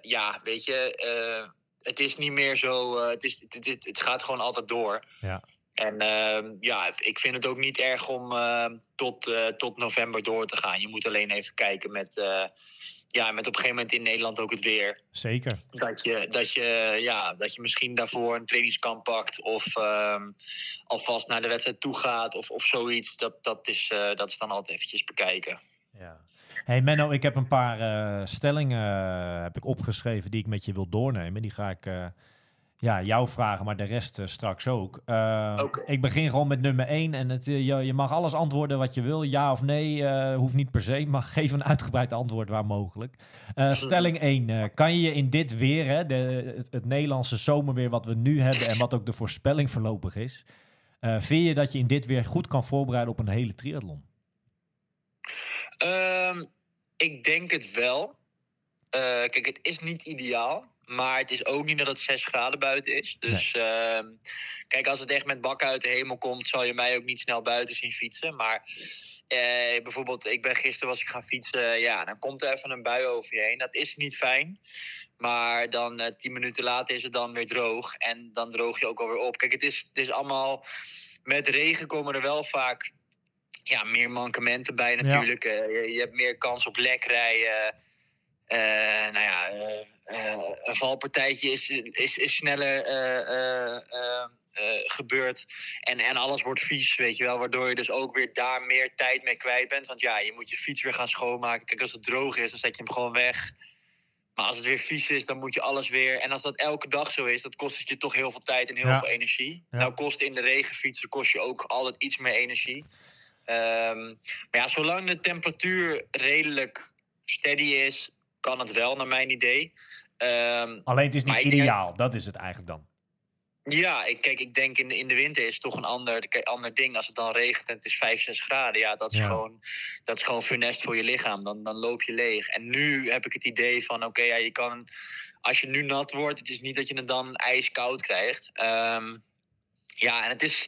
Ja, weet je, het is niet meer zo. het, is, het, het, het gaat gewoon altijd door. Ja. En ehm, ja, ik vind het ook niet erg om ehm, tot, eh, tot november door te gaan. Je moet alleen even kijken met, eh, ja, met op een gegeven moment in Nederland ook het weer. Zeker. Dat je, dat je, ja, dat je misschien daarvoor een trainingskamp pakt of ehm, alvast naar de wedstrijd toe gaat of, of zoiets. Dat, dat, is, eh, dat is dan altijd eventjes bekijken. Ja. Hey Menno, ik heb een paar stellingen heb ik opgeschreven die ik met je wil doornemen. Die ga ik ja, jou vragen, maar de rest eh, straks ook. Eh, Oké. Ik begin gewoon met nummer 1. En het, eh, je, je mag alles antwoorden wat je wil. Ja of nee, hoeft niet per se. Maar geef een uitgebreid antwoord waar mogelijk. Stelling 1. kan je je in dit weer, hè, de, het, het Nederlandse zomerweer wat we nu hebben... en wat ook de voorspelling voorlopig is... eh, vind je dat je in dit weer goed kan voorbereiden op een hele triathlon? Ehm, ik denk het wel. Kijk, het is niet ideaal. Maar het is ook niet dat het 6 graden buiten is. Dus ehm, kijk, als het echt met bakken uit de hemel komt, zal je mij ook niet snel buiten zien fietsen. Maar eh, bijvoorbeeld, ik ben gisteren was ik gaan fietsen. Ja, dan komt er even een bui over je heen. Dat is niet fijn. Maar dan eh, tien minuten later is het dan weer droog. En dan droog je ook alweer op. Kijk, het is, het is allemaal. Met regen komen er wel vaak ja, meer mankementen bij natuurlijk. Eh, je, je hebt meer kans op lekrijden. Eh nou ja, eh, eh, een valpartijtje is, is, is sneller gebeurd. En, en alles wordt vies, weet je wel. Waardoor je dus ook weer daar meer tijd mee kwijt bent. Want ja, je moet je fiets weer gaan schoonmaken. Kijk, als het droog is, dan zet je hem gewoon weg. Maar als het weer vies is, dan moet je alles weer. En als dat elke dag zo is, dan kost het je toch heel veel tijd en heel Ja. veel energie. Ja. Nou kost in de regen fietsen kost je ook altijd iets meer energie. Ehm, maar ja, zolang de temperatuur redelijk steady is, kan het wel, naar mijn idee. Ehm, Alleen het is niet denk- ideaal, dat is het eigenlijk dan. ja, ik, kijk, ik denk in de, in de winter is het toch een ander, ander ding. Als het dan regent en het is 5, 6 graden, ja, dat is, Ja. Gewoon, dat is gewoon funest voor je lichaam. Dan, dan loop je leeg. En nu heb ik het idee van, oké, ja, je kan, als je nu nat wordt, het is niet dat je het dan ijskoud krijgt. Ehm, ja, en het is,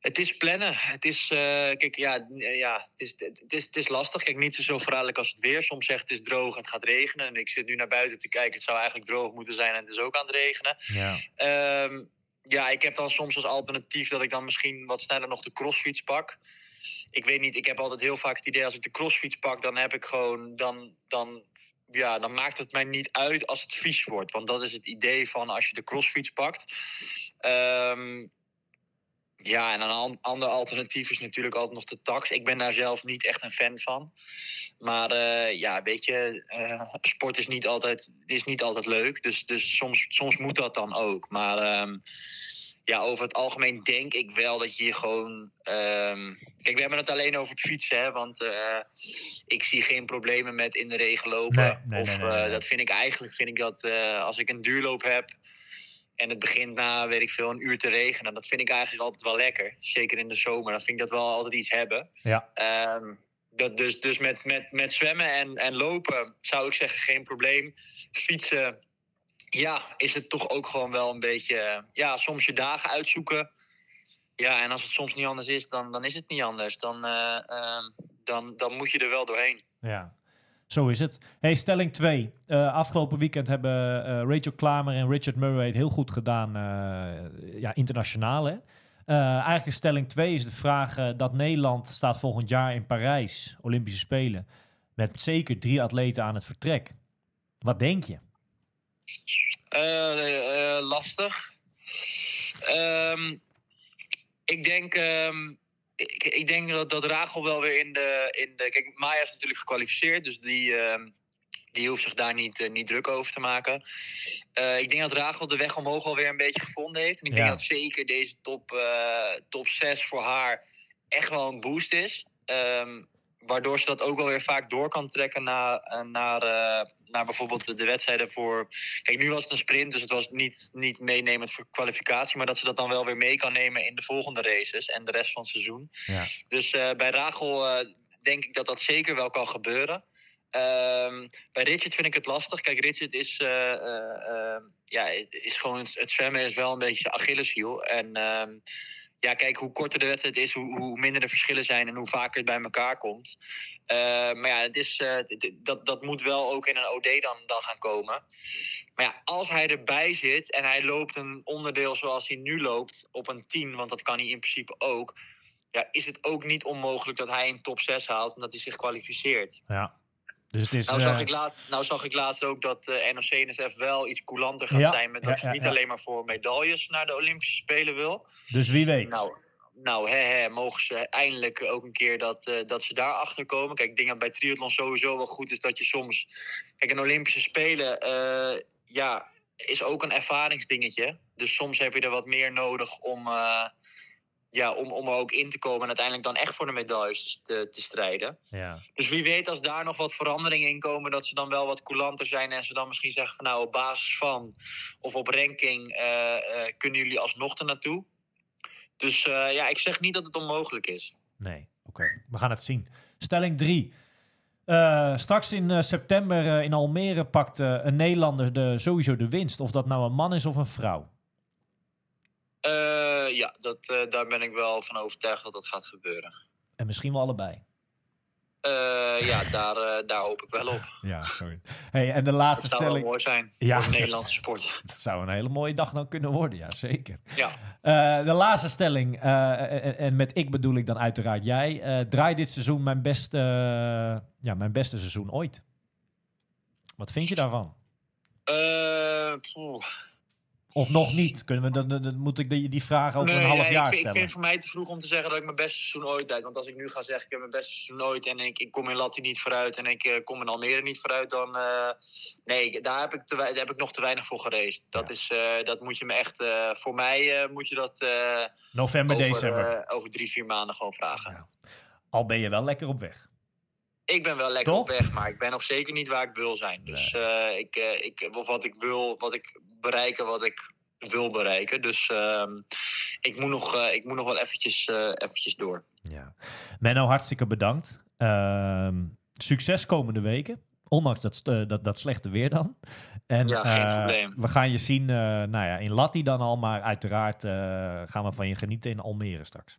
het is plannen. Het is, eh, kijk, ja, eh, ja het, is, het, is, het is lastig. Kijk, niet zo verraderlijk als het weer. Soms zegt het is droog en het gaat regenen. En ik zit nu naar buiten te kijken. Het zou eigenlijk droog moeten zijn en het is ook aan het regenen. Ja. Ehm, ja, ik heb dan soms als alternatief dat ik dan misschien wat sneller nog de crossfiets pak. Ik weet niet, ik heb altijd heel vaak het idee als ik de crossfiets pak, dan heb ik gewoon, dan, dan, ja, dan maakt het mij niet uit als het vies wordt. Want dat is het idee van als je de crossfiets pakt. Ehm, ja, en een an- ander alternatief is natuurlijk altijd nog de tax. Ik ben daar zelf niet echt een fan van. Maar eh, ja, weet je, eh, sport is niet altijd, is niet altijd leuk. Dus, dus soms, soms moet dat dan ook. Maar ehm, ja, over het algemeen denk ik wel dat je hier gewoon. ehm, kijk, we hebben het alleen over het fietsen, hè? Want eh, ik zie geen problemen met in de regen lopen. Nee, nee, of nee, dat vind ik eigenlijk, vind ik dat als ik een duurloop heb. En het begint na, weet ik veel, een uur te regenen. Dat vind ik eigenlijk altijd wel lekker. Zeker in de zomer. Dan vind ik dat wel altijd iets hebben. Ja. Ehm, dat dus dus met, met, met zwemmen en, en lopen zou ik zeggen geen probleem. Fietsen, ja, is het toch ook gewoon wel een beetje... Ja, soms je dagen uitzoeken. Ja, en als het soms niet anders is, dan, dan is het niet anders. Dan, eh, ehm, dan, dan moet je er wel doorheen. Ja, zo is het. Hey, stelling 2. afgelopen weekend hebben eh, Rachel Klamer en Richard Murray het heel goed gedaan, eh, ja, internationaal. Hè? Eh, eigenlijk stelling 2 is de vraag eh, dat Nederland staat volgend jaar in Parijs, Olympische Spelen, met zeker drie atleten aan het vertrek. Wat denk je? Eh, eh, lastig. Ehm, ik denk, ehm, ik, ik denk dat, dat Rachel wel weer in de, in de. Kijk, Maya is natuurlijk gekwalificeerd, dus die, ehm, die hoeft zich daar niet, eh, niet druk over te maken. Eh, ik denk dat Rachel de weg omhoog alweer een beetje gevonden heeft. En ik Ja. denk dat zeker deze top, eh, top 6 voor haar echt wel een boost is. Ehm, waardoor ze dat ook wel weer vaak door kan trekken naar, naar, naar bijvoorbeeld de, de wedstrijden voor. Kijk, nu was het een sprint, dus het was niet, niet meenemend voor kwalificatie. Maar dat ze dat dan wel weer mee kan nemen in de volgende races en de rest van het seizoen. Ja. Dus eh, bij Rachel eh, denk ik dat dat zeker wel kan gebeuren. Ehm, bij Richard vind ik het lastig. Kijk, Richard is, eh, ja, is gewoon het, het zwemmen is wel een beetje zijn Achilleshiel. En ehm, ja, kijk, hoe korter de wedstrijd is, hoe, hoe minder de verschillen zijn en hoe vaker het bij elkaar komt. Eh, maar ja, het is, eh, dat, dat moet wel ook in een OD dan, dan gaan komen. Maar ja, als hij erbij zit en hij loopt een onderdeel zoals hij nu loopt op een 10, want dat kan hij in principe ook. Ja, is het ook niet onmogelijk dat hij een top 6 haalt en dat hij zich kwalificeert. Ja. Dus het is... Nou zag, eh, ik laat, nou zag ik laatst ook dat eh NOC-NSF wel iets coulanter gaat Ja, zijn. Met ja, dat ze ja, niet ja. alleen maar voor medailles naar de Olympische Spelen wil. dus wie weet. Nou, nou hè, hè, mogen ze eindelijk ook een keer dat, eh, dat ze daar achter komen. Kijk, ik denk dat bij triathlon sowieso wel goed is dat je soms... Kijk, een Olympische Spelen, ja, is ook een ervaringsdingetje. Dus soms heb je er wat meer nodig om, ja, om, om er ook in te komen... en uiteindelijk dan echt voor de medailles te, te strijden. Ja. Dus wie weet als daar nog wat veranderingen in komen, dat ze dan wel wat coulanter zijn en ze dan misschien zeggen van nou op basis van of op ranking eh, eh, kunnen jullie alsnog er naartoe. Dus eh, ja, ik zeg niet dat het onmogelijk is. Nee, oké. We gaan het zien. Stelling 3. straks in september in Almere pakt een Nederlander de, sowieso de winst. Of dat nou een man is of een vrouw. Eh, ja, dat, eh, daar ben ik wel van overtuigd dat dat gaat gebeuren. En misschien wel allebei. Eh, ja, daar, eh, daar hoop ik wel op. Ja, sorry. Hey, en de Dat laatste zou wel stelling. mooi zijn Ja, voor de Nederlandse sport. Dat zou een hele mooie dag dan kunnen worden, ja, zeker. Ja. Eh, de laatste stelling, eh, en, en met ik bedoel ik dan uiteraard jij. eh draai dit seizoen mijn beste, ja, mijn beste seizoen ooit. Wat vind je daarvan? Of nog niet? Kunnen we, dan, dan, dan moet ik die, die vraag over een half jaar ik, vind- Ik stellen. vind het voor mij te vroeg om te zeggen dat ik mijn beste seizoen ooit uit. Want als ik nu ga zeggen ik heb mijn beste seizoen ooit en ik, ik kom in Latti niet vooruit en ik eh, kom in Almere niet vooruit, dan eh, nee, daar heb, ik te, daar heb ik nog te weinig voor gereisd. Dat, Ja. is, eh, dat moet je me echt, voor mij moet je dat November, over, december. over drie, vier maanden gewoon vragen. Ja. Al ben je wel lekker op weg. Ik ben wel lekker Toch? op weg, maar ik ben nog zeker niet waar ik wil zijn. Dus eh, ik, eh, ik, of wat ik wil, wat ik bereiken, wat ik wil bereiken. Dus ehm, ik, moet nog, eh, ik moet nog wel eventjes, eventjes door. Ja. Menno, hartstikke bedankt. Ehm, succes komende weken. Ondanks dat, dat, dat slechte weer dan. En, Ja, geen probleem. We gaan je zien nou ja, in Latti dan al. Maar uiteraard gaan we van je genieten in Almere straks.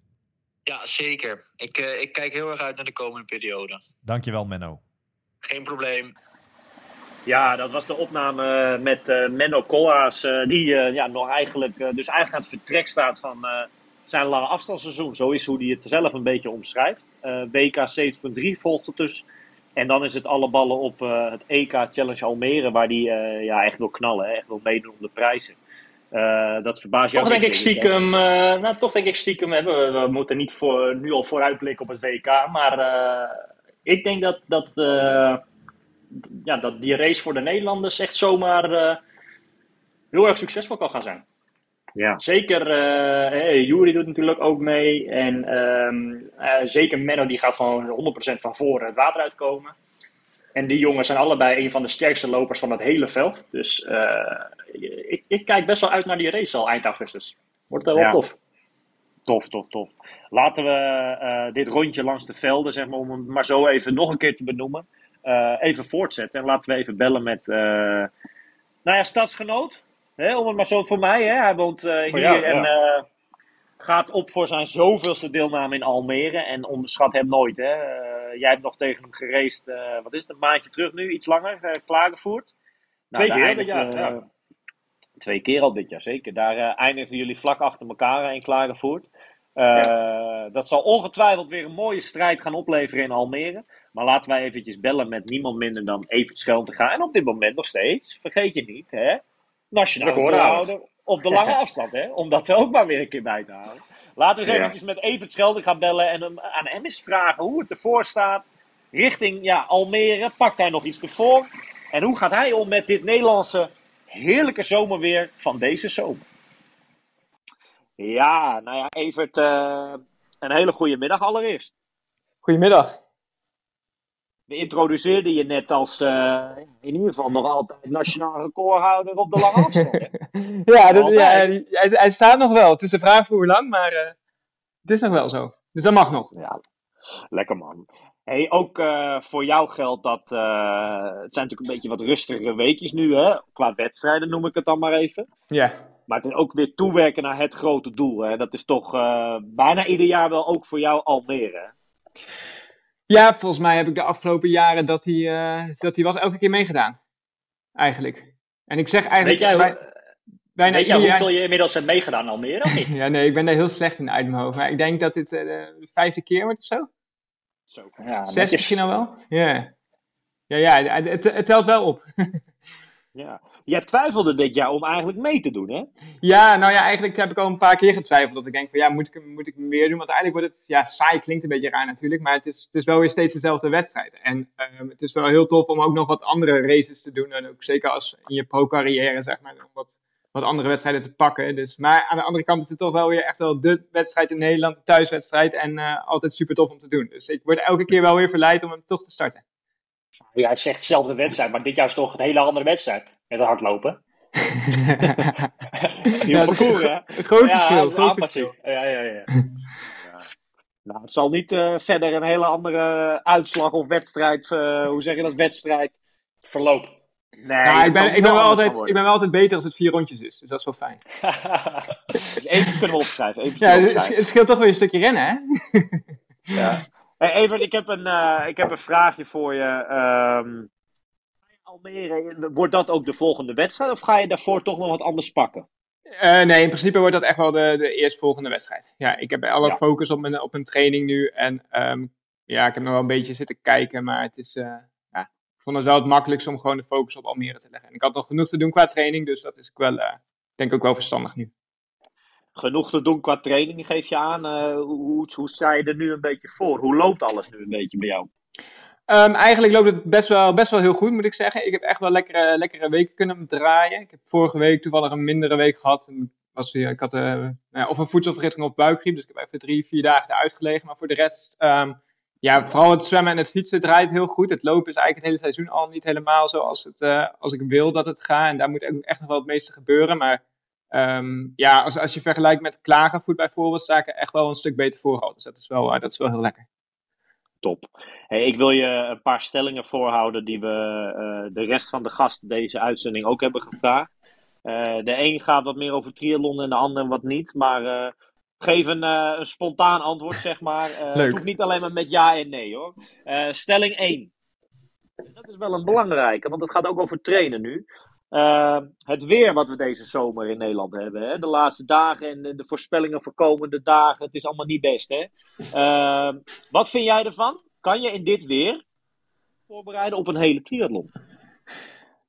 Ja, zeker. Ik, eh, ik kijk heel erg uit naar de komende periode. Dankjewel Menno. Geen probleem. Ja, dat was de opname met eh, Menno Koolhaas, eh, die eh, ja, nog eigenlijk, eh, dus eigenlijk aan het vertrek staat van eh, zijn lange afstandsseizoen. Zo is hoe hij het zelf een beetje omschrijft. Eh, WK 70.3 volgt er dus. En dan is het alle ballen op eh, het EK Challenge Almere, waar hij eh, ja, echt wil knallen, hè, echt wil meedoen om de prijzen. Eh, dat verbaast jou Toch denk ik stiekem, eh, nou, toch denk ik stiekem, hè, we, we moeten niet voor, nu al vooruitblikken op het WK, maar eh, ik denk dat, dat, ja, dat die race voor de Nederlanders echt zomaar heel erg succesvol kan gaan zijn. Ja. Zeker, hey, Jury doet natuurlijk ook mee en ehm, eh, zeker Menno die gaat gewoon 100% van voren het water uitkomen. En die jongens zijn allebei een van de sterkste lopers van het hele veld. Dus eh, ik, ik kijk best wel uit naar die race al eind augustus. Wordt wel Ja. tof. Tof, tof, tof. Laten we eh, dit rondje langs de velden, zeg maar, om hem maar zo even nog een keer te benoemen, eh, even voortzetten. En laten we even bellen met, eh, nou ja, stadsgenoot. Hè, om het maar zo voor mij, hè. Hij woont eh, hier jou, en ja. Gaat op voor zijn zoveelste deelname in Almere. En onderschat hem nooit, hè. Eh, jij hebt nog tegen hem gereisd, eh, wat is het, een maandje terug nu, iets langer, eh klaargevoerd. Nou, Twee keer dit jaar, ja. Twee keer al dit jaar, zeker. Daar eindigden jullie vlak achter elkaar in klaargevoerd. Eh, Dat zal ongetwijfeld weer een mooie strijd gaan opleveren in Almere. Maar laten wij eventjes bellen met niemand minder dan Evert Schelm te gaan. En op dit moment nog steeds, vergeet je niet, hè? Nationaal Recordhouder. Op de lange afstand, hè? Om dat er ook maar weer een keer bij te houden. Laten we eens Ja. eventjes met Evert Schelder gaan bellen en hem, aan hem eens vragen hoe het ervoor staat. Richting ja, Almere, pakt hij nog iets ervoor? En hoe gaat hij om met dit Nederlandse heerlijke zomerweer van deze zomer? Ja, nou ja, Evert, eh, een hele goede middag allereerst. Goedemiddag. We introduceerden je net als eh, in ieder geval nog altijd nationaal recordhouder op de lange afstand. Ja, dat, ja hij, hij staat nog wel. Het is een vraag voor hoe lang, maar eh, het is nog wel zo. Dus dat mag nog. Ja, lekker man. Hey, ook eh, voor jou geldt dat. het zijn natuurlijk een beetje wat rustigere weekjes nu, hè? Qua wedstrijden noem ik het dan maar even. Ja. Maar het is ook weer toewerken naar het grote doel. Hè? Dat is toch bijna ieder jaar wel ook voor jou Almere. hè? Ja, volgens mij heb ik de afgelopen jaren dat hij, eh, dat hij was elke keer meegedaan. Eigenlijk. En ik zeg Weet eigenlijk jij, bij- hoe- bijna weet jij hoeveel je inmiddels hebt meegedaan al meer of niet? Ja, nee, ik ben daar heel slecht in uit mijn hoofd. Maar ik denk dat dit eh, de vijfde keer wordt of zo. Zo. Ja, Zes misschien al wel. Ja. Ja, ja, het, het telt wel op. Ja. Jij twijfelde dit jaar om eigenlijk mee te doen, hè? Ja, nou ja, eigenlijk heb ik al een paar keer getwijfeld. Dat ik denk van ja, moet ik, hem- moet ik hem weer doen? Want eigenlijk wordt het, ja, saai klinkt een beetje raar natuurlijk. Maar het is, het is wel weer steeds dezelfde wedstrijd. En ehm, het is wel heel tof om ook nog wat andere races te doen. En ook zeker als in je pro-carrière, zeg maar, om wat, wat andere wedstrijden te pakken. Dus, maar aan de andere kant is het toch wel weer echt wel de wedstrijd in Nederland, de thuiswedstrijd. En eh, altijd super tof om te doen. Dus ik word elke keer wel weer verleid om hem toch te starten. Ja, het is echt dezelfde wedstrijd, maar dit jaar is toch een hele andere wedstrijd. Met hardlopen. Die Ja, parcours, hè? groot ja, verschil. dat is Groot aanpassing. verschil. Ja, ja, ja. Nou, het zal niet eh, verder een hele andere uitslag of wedstrijd, eh, hoe zeg je dat, wedstrijd. Verloop. Nee, Nou, ik, ben, ik, ben wel altijd, ik ben wel altijd beter als het vier rondjes is. Dus dat is wel fijn. Even kunnen we opschrijven. Even Ja, het, opschrijven. het scheelt toch weer een stukje rennen, hè? Hey, Evert, ik heb een, eh, ik heb een vraagje voor je. Ehm, Almere, wordt dat ook de volgende wedstrijd? Of ga je daarvoor toch nog wat anders pakken? Eh, nee, in principe wordt dat echt wel de, de eerstvolgende wedstrijd. Ja, ik heb alle Ja. focus op mijn, op mijn training nu. En ehm, ja, ik heb nog wel een beetje zitten kijken. Maar het is, eh, ja, ik vond het wel het makkelijkste om gewoon de focus op Almere te leggen. En ik had nog genoeg te doen qua training. Dus dat is wel, eh, denk ik ook wel verstandig nu. Genoeg te doen qua training, geef je aan. Hoe, hoe, hoe sta je er nu een beetje voor? Hoe loopt alles nu een beetje bij jou? Ehm, eigenlijk loopt het best wel, best wel heel goed, moet ik zeggen. Ik heb echt wel lekkere, lekkere weken kunnen draaien. Ik heb vorige week toevallig een mindere week gehad. Was weer, ik had eh, nou ja, of een voedselvergiftiging of buikgriep. Dus ik heb even drie, vier dagen eruit gelegen. Maar voor de rest, ehm, ja, vooral het zwemmen en het fietsen draait heel goed. Het lopen is eigenlijk het hele seizoen al niet helemaal zoals het, eh, als ik wil dat het gaat. En daar moet echt nog wel het meeste gebeuren. Maar ehm, ja, als, als je vergelijkt met klagenvoet bijvoorbeeld, sta ik er echt wel een stuk beter voor al. Dus dat is wel, eh, dat is wel heel lekker. Top. Hey, ik wil je een paar stellingen voorhouden die we eh, de rest van de gasten deze uitzending ook hebben gevraagd. Eh, de een gaat wat meer over triathlon en de ander wat niet. Maar eh, geef een, een spontaan antwoord, zeg maar. Het hoeft niet alleen maar met ja en nee, hoor. Stelling 1. Dat is wel een belangrijke, want het gaat ook over trainen nu. Eh, het weer wat we deze zomer in Nederland hebben. Hè? De laatste dagen en de, voorspellingen voor komende dagen. Het is allemaal niet best, hè? Eh, wat vind jij ervan? Kan je in dit weer voorbereiden op een hele triathlon?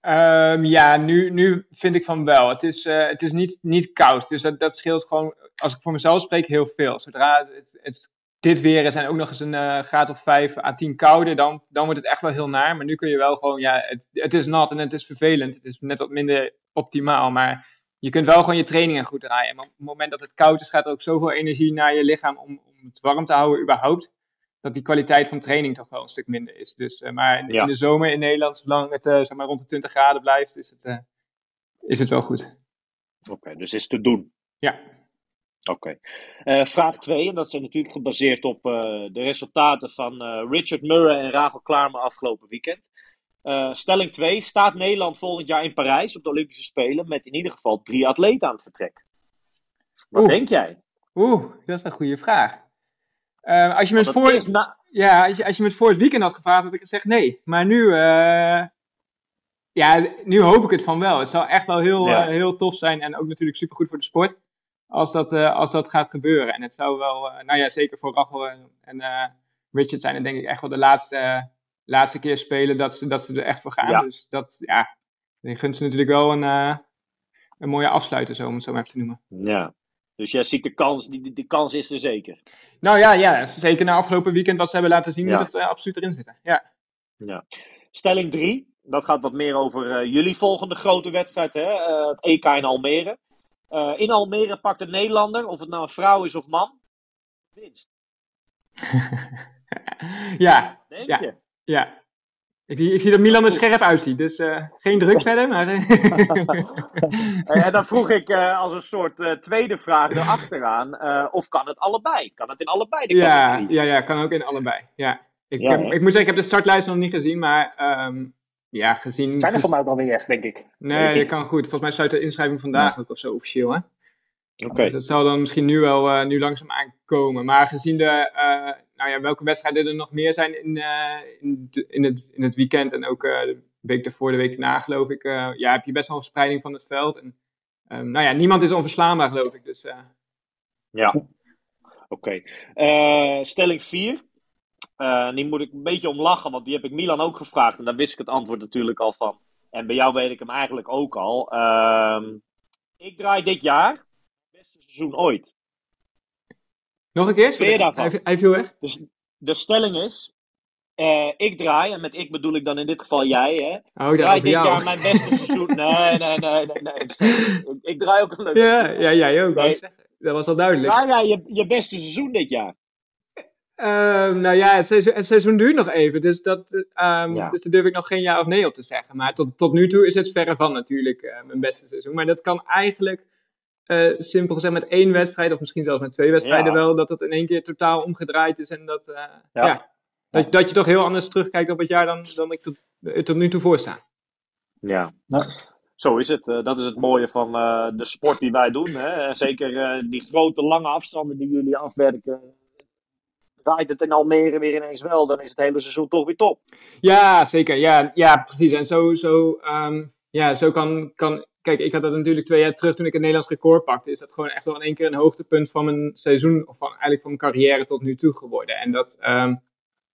Ehm, ja, nu, nu vind ik van wel. Het is, eh, het is niet, niet koud. Dus dat, dat scheelt gewoon, als ik voor mezelf spreek, heel veel. Zodra het, het dit weer is en ook nog eens een eh, graad of 5 à 10 kouder, dan, dan wordt het echt wel heel naar. Maar nu kun je wel gewoon, ja, het, het is nat en het is vervelend. Het is net wat minder optimaal. Maar je kunt wel gewoon je trainingen goed draaien. En op het moment dat het koud is, gaat er ook zoveel energie naar je lichaam om, om het warm te houden überhaupt. Dat die kwaliteit van training toch wel een stuk minder is. Dus, eh, maar in, Ja. in de zomer in Nederland, zolang het eh, zeg maar rond de 20 graden blijft, is het, is het wel goed. Oké, dus is te doen. Ja. Oké. Eh, vraag 2, en dat is natuurlijk gebaseerd op eh, de resultaten van eh, Richard Murray en Rachel Klaarme afgelopen weekend. Stelling 2, staat Nederland volgend jaar in Parijs op de Olympische Spelen met in ieder geval drie atleten aan het vertrek? Wat Oeh. denk jij? Oeh, dat is een goede vraag. Eh, als, je me het het voor, na- ja, als, je, als je me het voor het weekend had gevraagd, had ik gezegd nee. Maar nu, ja, nu hoop ik het van wel. Het zou echt wel heel, Ja. heel tof zijn en ook natuurlijk supergoed voor de sport. Als dat, eh, als dat gaat gebeuren. En het zou wel, eh, nou ja, zeker voor Rachel en, en eh, Richard zijn het denk ik echt wel de laatste, laatste keer spelen dat ze, dat ze er echt voor gaan. Ja. Dus dat, ja, ik gun ze natuurlijk wel een, een mooie afsluiter, zo, om het zo maar even te noemen. Ja. Dus jij ziet de kans, die, die, kans is er zeker. Nou ja, ja, zeker na afgelopen weekend wat ze hebben laten zien, Ja. moet het eh, absoluut erin zitten. Ja. Ja. Stelling 3, dat gaat wat meer over jullie volgende grote wedstrijd, hè? het EK in Almere. Eh, in Almere pakt een Nederlander, of het nou een vrouw is of man, winst. ja, Denk Ja. je? ja. Ik, zie- ik zie dat Milan er scherp uitziet, dus eh, geen druk verder, maar... eh, en dan vroeg ik als een soort tweede vraag erachteraan, of kan het allebei? Kan het in allebei de ja, categorieën? ja, ja, kan ook in allebei. Ja. Ik, Ja, heb- hè? ik moet zeggen, ik heb de startlijst nog niet gezien, maar ehm, ja, gezien... Er voor mij alweer echt, denk ik. Nee, dat kan goed. Volgens mij sluit de inschrijving vandaag ook of zo officieel, hè? Oké. Dus dat zal dan misschien nu wel uh, nu langzaam aankomen. Maar gezien de, uh, nou ja, welke wedstrijden er nog meer zijn in, uh, in, in, het, in het weekend en ook de week daarvoor, de week daarna, geloof ik, ja, heb je best wel een verspreiding van het veld. En, um, nou ja, niemand is onverslaanbaar, geloof ik. Dus, ja, oké. Okay. stelling 4. Die moet ik een beetje om lachen, want die heb ik Milan ook gevraagd. En daar wist ik het antwoord natuurlijk al van. En bij jou weet ik hem eigenlijk ook al. Ehm, ik draai dit jaar seizoen ooit. Nog een keer? Vind je daarvan? Hij, hij viel weg. Dus de stelling is, uh, ik draai, en met ik bedoel ik dan in dit geval jij, hè. Oh, draai dit jou. jaar mijn beste seizoen. Nee, nee, nee, nee. nee. Ik, ik, draai ook een leuk Ja, ja jij ook. Nee. Dat was al duidelijk. Draai jij je, je beste seizoen dit jaar? Uh, nou ja, het seizoen, het seizoen, duurt nog even, dus, dat, um, ja. dus daar durf ik nog geen ja of nee op te zeggen. Maar tot, tot nu toe is het verre van natuurlijk uh, mijn beste seizoen. Maar dat kan eigenlijk uh, simpel gezegd met één wedstrijd, of misschien zelfs met twee wedstrijden ja. wel, dat het in één keer totaal omgedraaid is. En dat, uh, ja. ja. Dat, dat je toch heel anders terugkijkt op het jaar dan, dan ik tot, tot nu toe voorsta. Ja, nou, zo is het. Uh, dat is het mooie van de sport die wij doen. Hè? Zeker die grote, lange afstanden die jullie afwerken. Draait het in Almere weer ineens wel, dan is het hele seizoen toch weer top. Ja, zeker. Ja, ja precies. En zo, zo, um, ja, zo kan, kan kijk, ik had dat natuurlijk twee jaar terug toen ik het Nederlands record pakte. Is dat gewoon echt wel in één keer een hoogtepunt van mijn seizoen, of van, eigenlijk van mijn carrière tot nu toe geworden. En dat, um,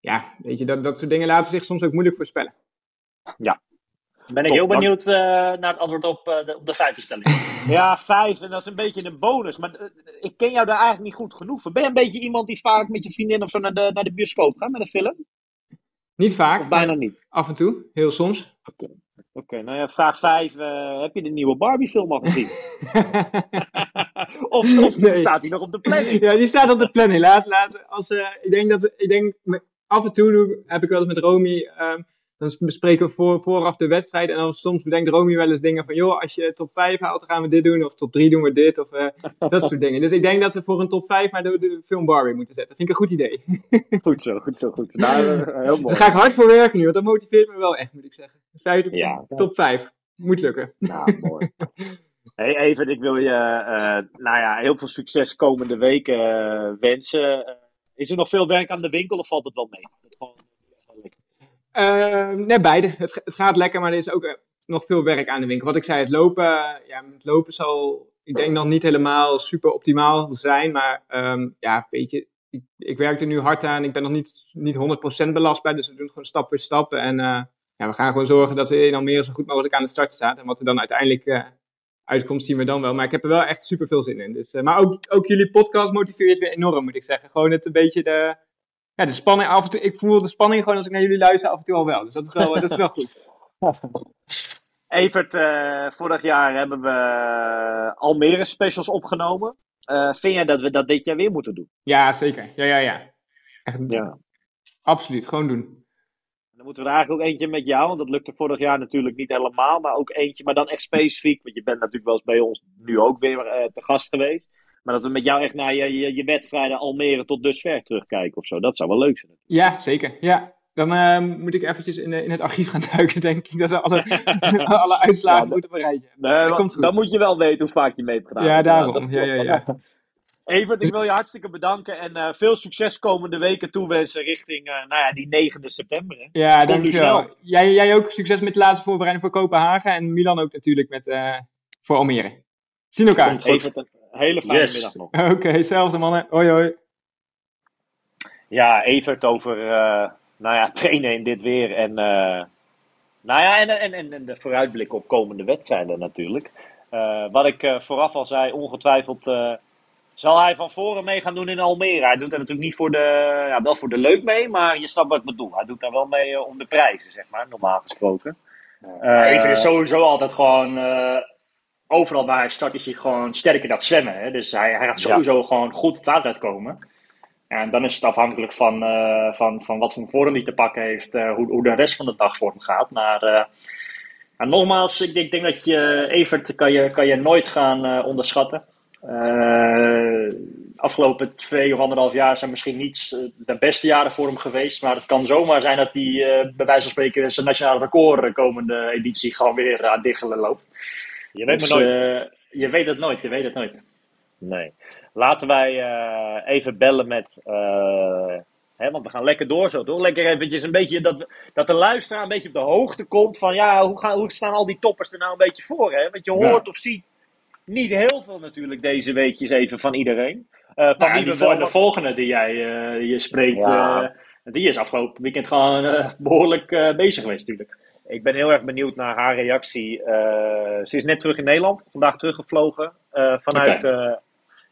ja, weet je, dat, dat soort dingen laten zich soms ook moeilijk voorspellen. Ja. Ben ik heel benieuwd uh, naar het antwoord op, uh, de, op de vijfde stelling. ja, vijf, en dat is een beetje een bonus. Maar uh, ik ken jou daar eigenlijk niet goed genoeg voor. Ben je een beetje iemand die vaak met je vriendin of zo naar de, naar de bioscoop gaat, met een film? Niet vaak. Of bijna niet? Af en toe, heel soms. Okay. Oké, okay, nou ja, vraag 5. Uh, heb je de nieuwe Barbie-film al gezien? of, of nee. staat die nog op de planning? Ja, die staat op de planning. Laat, laat, als, uh, ik denk dat ik denk, af en toe heb ik wel eens met Romy, um, dan bespreken we voor, vooraf de wedstrijd. En dan soms bedenkt Romy wel eens dingen van, joh, als je top 5 haalt, dan gaan we dit doen. Of top 3 doen we dit. Of uh, dat soort dingen. Dus ik denk dat we voor een top 5 maar de, de film Barbie moeten zetten. Vind ik een goed idee. goed zo, goed zo, goed. Nou, heel mooi. Daar ga ik hard voor werken nu, want dat motiveert me wel echt, moet ik zeggen. Dan sta je op ja, top 5. Moet lukken. Nou, mooi. Hey, even, ik wil je uh, nou ja, heel veel succes komende weken uh, wensen. Is er nog veel werk aan de winkel of valt het wel mee? Het gewoon, Uh, nee, beide. Het, het, gaat lekker, maar er is ook uh, nog veel werk aan de winkel. Wat ik zei, het lopen, ja, het lopen zal, ik denk nog niet helemaal super optimaal zijn. Maar um, ja, weet je, ik, werk er nu hard aan. Ik ben nog niet, niet 100% belastbaar, dus we doen gewoon stap voor stap. En uh, ja, we gaan gewoon zorgen dat we in Almere zo goed mogelijk aan de start staan. En wat er dan uiteindelijk uh, uitkomt, zien we dan wel. Maar ik heb er wel echt super veel zin in. Dus, maar ook, ook jullie podcast motiveert weer enorm, moet ik zeggen. Gewoon het een beetje de ja, de spanning af en toe, ik voel de spanning gewoon als ik naar jullie luister af en toe al wel. Dus dat is wel, dat is wel goed. Evert, uh, vorig jaar hebben we Almere specials opgenomen. Uh, vind jij dat we dat dit jaar weer moeten doen? Ja, zeker. Ja, ja, ja. Echt, ja. Absoluut, gewoon doen. Dan moeten we er eigenlijk ook eentje met jou, want dat lukte vorig jaar natuurlijk niet helemaal. Maar ook eentje, maar dan echt specifiek. Want je bent natuurlijk wel eens bij ons nu ook weer uh, te gast geweest. Maar dat we met jou echt naar je, je, je wedstrijden Almere tot dusver terugkijken of zo. Dat zou wel leuk zijn. Ja, zeker. Ja. Dan uh, moet ik eventjes in, in, het archief gaan duiken, denk ik. Dat ze alle, alle uitslagen ja, moeten bereiken. Nee, dat komt goed. Dan moet je wel weten hoe vaak je mee hebt gedaan. Ja, daarom. Ja, ja, ja. Evert, ik wil je hartstikke bedanken en uh, veel succes komende weken toewensen richting uh, nou ja, die 9e september. Hè. Ja, dankjewel. Jij, jij ook succes met de laatste voorbereiding voor Kopenhagen en Milan ook natuurlijk met, uh, voor Almere. Zien elkaar. Evert, hele fijne yes. middag nog. Oké, okay, zelfde mannen. Hoi hoi. Ja, Evert over uh, nou ja, trainen in dit weer. En, uh, nou ja, en, en, en, en de vooruitblik op komende wedstrijden natuurlijk. Uh, wat ik vooraf al zei, ongetwijfeld zal hij van voren mee gaan doen in Almere. Hij doet er natuurlijk niet voor de, ja, wel voor de leuk mee, maar je snapt wat ik bedoel. Hij doet daar wel mee om de prijzen, zeg maar, normaal gesproken. Evert is sowieso altijd gewoon overal waar hij start is hij gewoon sterk in dat zwemmen. Hè? Dus hij, hij gaat sowieso ja. gewoon goed het water uitkomen. En dan is het afhankelijk van, uh, van, van wat voor vorm hij te pakken heeft, uh, hoe, hoe de rest van de dag voor hem gaat. Maar uh, nogmaals, ik, ik, denk dat je Evert kan je, kan je nooit gaan onderschatten. afgelopen twee of anderhalf jaar zijn misschien niet eh, de beste jaren voor hem geweest. Maar het kan zomaar zijn dat hij eh, bij wijze van spreken zijn nationale record de komende editie gewoon weer aan diggelen loopt. Je weet Dus, maar nooit. eh, je weet het nooit, je weet het nooit. Nee. Laten wij eh, even bellen met. eh, hè, want we gaan lekker door zo, toch? Lekker eventjes een beetje. Dat, dat de luisteraar een beetje op de hoogte komt van. Ja, hoe, gaan, hoe staan al die toppers er nou een beetje voor? Hè? Want je Ja. hoort of ziet niet heel veel natuurlijk deze weekjes even van iedereen. Eh, van Nou, die wel de volgende die jij je spreekt, Ja. die is afgelopen weekend gewoon eh, behoorlijk eh, bezig geweest natuurlijk. Ik ben heel erg benieuwd naar haar reactie. Eh, ze is net terug in Nederland, vandaag teruggevlogen eh, vanuit, eh,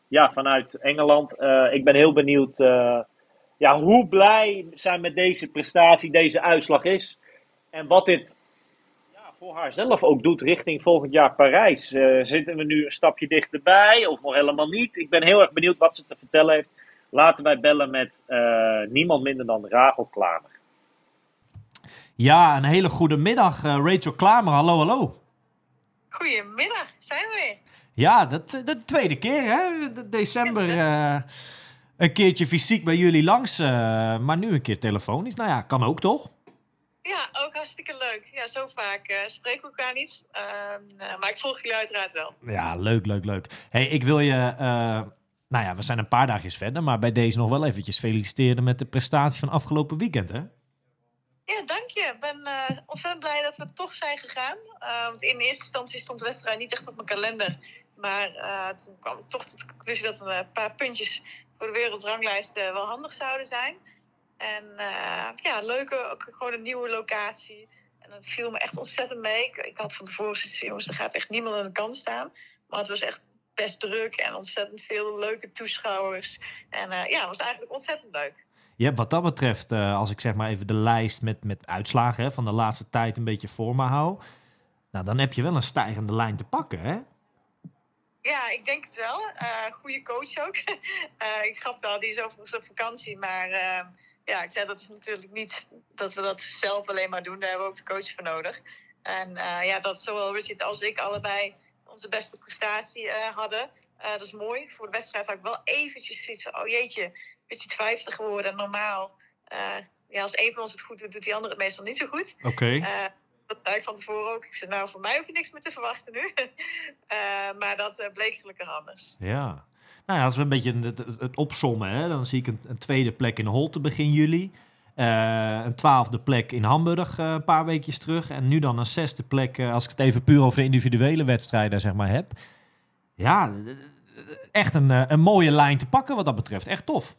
ja, vanuit Engeland. Ik ben heel benieuwd ja, hoe blij zij met deze prestatie, deze uitslag is. En wat dit ja, voor haar zelf ook doet richting volgend jaar Parijs. Zitten we nu een stapje dichterbij of nog helemaal niet? Ik ben heel erg benieuwd wat ze te vertellen heeft. Laten wij bellen met niemand minder dan Rachel Klamer. Ja, een hele goede middag, eh, Rachel Klamer. Hallo, hallo. Goedemiddag, zijn we weer. Ja, dat, eh, de tweede keer, hè? De- December eh, een keertje fysiek bij jullie langs, maar nu een keer telefonisch. Nou ja, kan ook toch? Ja, ook hartstikke leuk. Ja, zo vaak eh, spreken we elkaar niet. Ehm, eh, maar ik volg jullie uiteraard wel. Ja, leuk, leuk, leuk. hey, ik wil je... nou ja, we zijn een paar dagjes verder, maar bij deze nog wel eventjes feliciteren met de prestatie van afgelopen weekend, hè? Ja, dank je. Ik ben eh, ontzettend blij dat we toch zijn gegaan. Eh, want in eerste instantie stond de wedstrijd niet echt op mijn kalender. Maar eh, toen kwam ik toch tot de conclusie dat een paar puntjes voor de wereldranglijst wel handig zouden zijn. En ja, leuke, ook gewoon een nieuwe locatie. En dat viel me echt ontzettend mee. Ik, had van tevoren gezegd, jongens, er gaat echt niemand aan de kant staan. Maar het was echt best druk en ontzettend veel leuke toeschouwers. En ja, het was eigenlijk ontzettend leuk. Je hebt wat dat betreft, eh, als ik zeg maar even de lijst met, met uitslagen hè, van de laatste tijd een beetje voor me hou. Nou, dan heb je wel een stijgende lijn te pakken, hè? Ja, ik denk het wel. Eh goede coach ook. Eh, ik gaf wel, die is overigens op vakantie. Maar ja, ik zei dat is natuurlijk niet dat we dat zelf alleen maar doen. Daar hebben we ook de coach voor nodig. En ja, dat zowel Richard als ik allebei onze beste prestatie hadden. Dat is mooi. Voor de wedstrijd had ik wel eventjes van, oh jeetje, beetje twijfelig geworden. En normaal, eh, ja, als een van ons het goed doet, doet die andere het meestal niet zo goed. Oké. Eh, dat zei ik van tevoren ook. Ik zei, nou, voor mij hoef je niks meer te verwachten nu. Eh, maar dat bleek gelukkig anders. Ja. Nou ja, als we een beetje het, het, opsommen, hè, dan zie ik een, een tweede plek in Holte begin juli. Een twaalfde plek in Hamburg een paar weekjes terug. En nu dan een zesde plek, als ik het even puur over de individuele wedstrijden zeg maar, heb. Ja, echt een, een mooie lijn te pakken wat dat betreft. Echt tof.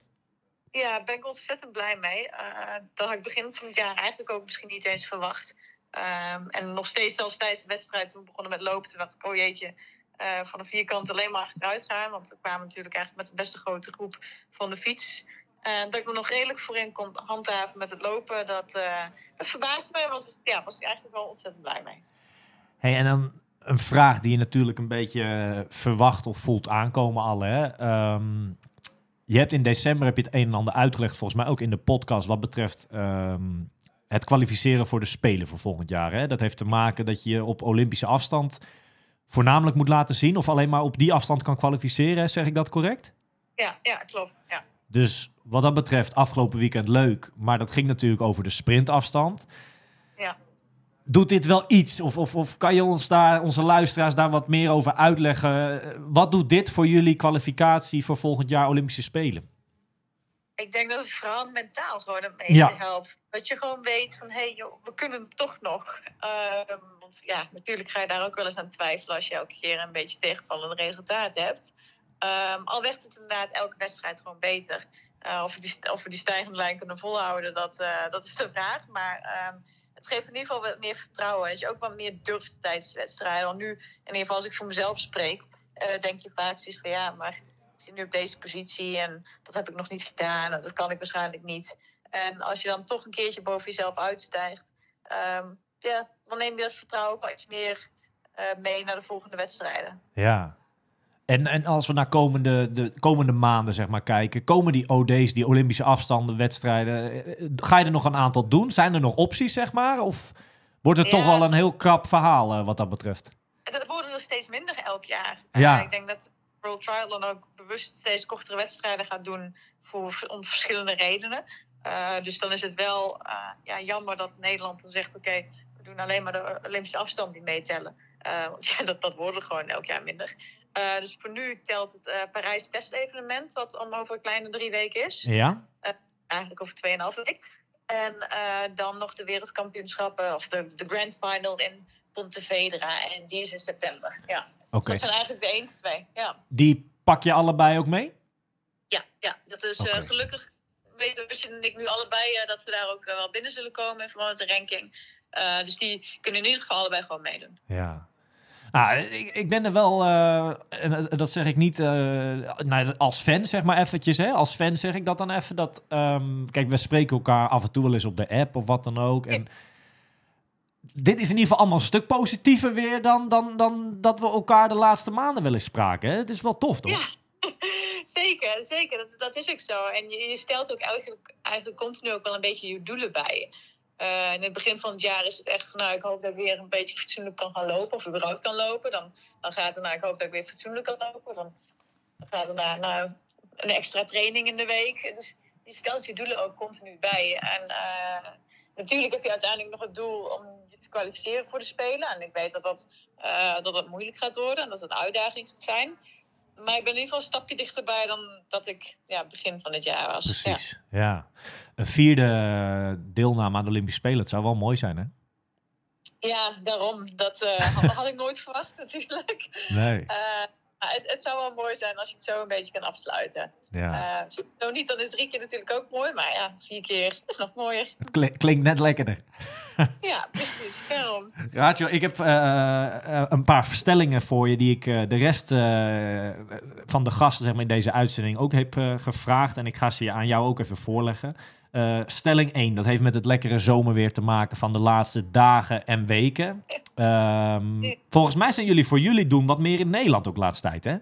Ja, ben ik ontzettend blij mee. Eh, dat had ik begin van het jaar eigenlijk ook misschien niet eens verwacht. Ehm, en nog steeds, zelfs tijdens de wedstrijd, toen we begonnen met lopen, toen dacht ik, oh jeetje, eh, van de vierkant alleen maar achteruit gaan. Want we kwamen natuurlijk eigenlijk met een best een grote groep van de fiets. Eh, dat ik me nog redelijk voorin kon handhaven met het lopen, dat, dat verbaasde me. Want ja, was ik eigenlijk wel ontzettend blij mee. Hey, en dan een vraag die je natuurlijk een beetje verwacht of voelt aankomen al. Hè? Ehm, je hebt in december heb je het een en ander uitgelegd, volgens mij ook in de podcast, wat betreft ehm, het kwalificeren voor de Spelen voor volgend jaar. Hè? Dat heeft te maken dat je op Olympische afstand voornamelijk moet laten zien of alleen maar op die afstand kan kwalificeren. Zeg ik dat correct? Ja, ja klopt. Ja. Dus wat dat betreft, afgelopen weekend leuk, maar dat ging natuurlijk over de sprintafstand. Doet dit wel iets? Of, of, of kan je ons daar, onze luisteraars daar wat meer over uitleggen? Wat doet dit voor jullie kwalificatie voor volgend jaar Olympische Spelen? Ik denk dat het vooral mentaal gewoon meeste Ja. helpt. Dat je gewoon weet van, hé, hey, joh, we kunnen het toch nog. Ehm, want ja, natuurlijk ga je daar ook wel eens aan twijfelen als je elke keer een beetje tegenvallende resultaten hebt. Ehm, al werd het inderdaad elke wedstrijd gewoon beter. Eh, of, we die, of we die stijgende lijn kunnen volhouden, dat, eh, dat is de vraag. Maar ehm, geeft in ieder geval wat meer vertrouwen. Dat je ook wat meer durft tijdens de wedstrijden. Want nu, in ieder geval als ik voor mezelf spreek, eh, denk je vaak zoiets van, ja, maar ik zit nu op deze positie en dat heb ik nog niet gedaan en dat kan ik waarschijnlijk niet. En als je dan toch een keertje boven jezelf uitstijgt, ehm, ja, dan neem je dat vertrouwen ook wel iets meer eh, mee naar de volgende wedstrijden. Ja. En, en als we naar komende, de komende maanden zeg maar, kijken, komen die OD's, die Olympische afstanden, wedstrijden, eh, eh, ga je er nog een aantal doen? Zijn er nog opties, zeg maar? Of wordt het Ja. toch wel een heel krap verhaal eh, wat dat betreft? Dat worden er steeds minder elk jaar. Ja. Ik denk dat World Triathlon ook bewust steeds kortere wedstrijden gaat doen voor, om verschillende redenen. Dus dan is het wel ja, jammer dat Nederland dan zegt: oké, we doen alleen maar de Olympische afstand die meetellen. Want ja, dat, dat worden gewoon elk jaar minder. Eh, dus voor nu telt het eh, Parijs testevenement, wat om over een kleine drie weken is. Ja? Eigenlijk over 2,5 week. En dan nog de wereldkampioenschappen, of de, de grand final in Pontevedra. En die is in september. Ja. Oké. Dus dat zijn eigenlijk de enige twee. Ja, Die pak je allebei ook mee? ja, ja. dat is gelukkig weten Rusje en ik nu allebei dat we daar ook wel binnen zullen komen in verband met de ranking. Dus die kunnen in ieder geval allebei gewoon meedoen. Ja. Ah, ik, ik ben er wel, eh, en dat- zeg ik niet eh, nou, als fan, zeg maar eventjes. Hè? Als fan zeg ik dat dan even. Dat, ehm, kijk, we spreken elkaar af en toe wel eens op de app of wat dan ook. En dit is in ieder geval allemaal een stuk positiever weer dan, dan, dan dat we elkaar de laatste maanden wel eens spraken. Hè? Het is wel tof, toch? Ja. zeker, zeker. Dat, dat is ook zo. En je, je stelt ook eigenlijk, eigenlijk continu ook wel een beetje je doelen bij Eh, in het begin van het jaar is het echt nou, ik hoop dat ik weer een beetje fatsoenlijk kan gaan lopen. Of überhaupt kan lopen. Dan, dan gaat het naar, ik hoop dat ik weer fatsoenlijk kan lopen. Dan, gaat het naar, nou, een extra training in de week. Dus je stelt je doelen ook continu bij. En eh, natuurlijk heb je uiteindelijk nog het doel om je te kwalificeren voor de Spelen. En ik weet dat dat, eh, dat, dat moeilijk gaat worden en dat het een uitdaging gaat zijn. Maar ik ben in ieder geval een stapje dichterbij dan dat ik ja, begin van dit jaar was. Precies, ja. Een vierde deelname aan de Olympische Spelen, het zou wel mooi zijn, hè? Ja, daarom. Dat eh, had, had ik nooit verwacht natuurlijk. Nee, Eh, het, het zou wel mooi zijn als je het zo een beetje kan afsluiten. ja. Eh, zo, niet, dan is drie keer natuurlijk ook mooi. Maar ja, vier keer is nog mooier. Het kli- klinkt net lekkerder. Ja, precies. Daarom. Raadjo, ik heb eh, eh, een paar verstellingen voor je die ik de rest van de gasten zeg maar, in deze uitzending ook heb gevraagd. En ik ga ze je aan jou ook even voorleggen. Stelling 1, dat heeft met het lekkere zomerweer te maken van de laatste dagen en weken. Ehm, volgens mij zijn jullie voor jullie doen wat meer in Nederland ook de laatste tijd, hè?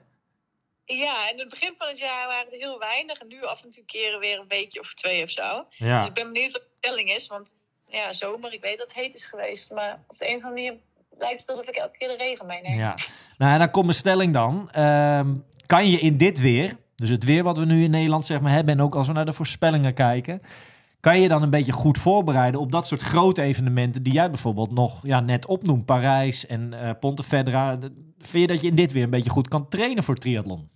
Ja, in het begin van het jaar waren er heel weinig. En nu af en toe keren weer een weekje of twee of zo. Dus ik ben benieuwd wat de stelling is. Want ja, zomer, ik weet dat het heet is geweest. Maar op de een of andere manier lijkt het alsof ik elke keer de regen meeneem. ja. Nou, en dan komt mijn stelling dan. Ehm, kan je in dit weer, dus het weer wat we nu in Nederland zeg maar, hebben... en ook als we naar de voorspellingen kijken... kan je dan een beetje goed voorbereiden op dat soort grote evenementen... die jij bijvoorbeeld nog ja, net opnoemt, Parijs en eh Pontevedra. Vind je dat je in dit weer een beetje goed kan trainen voor triathlon?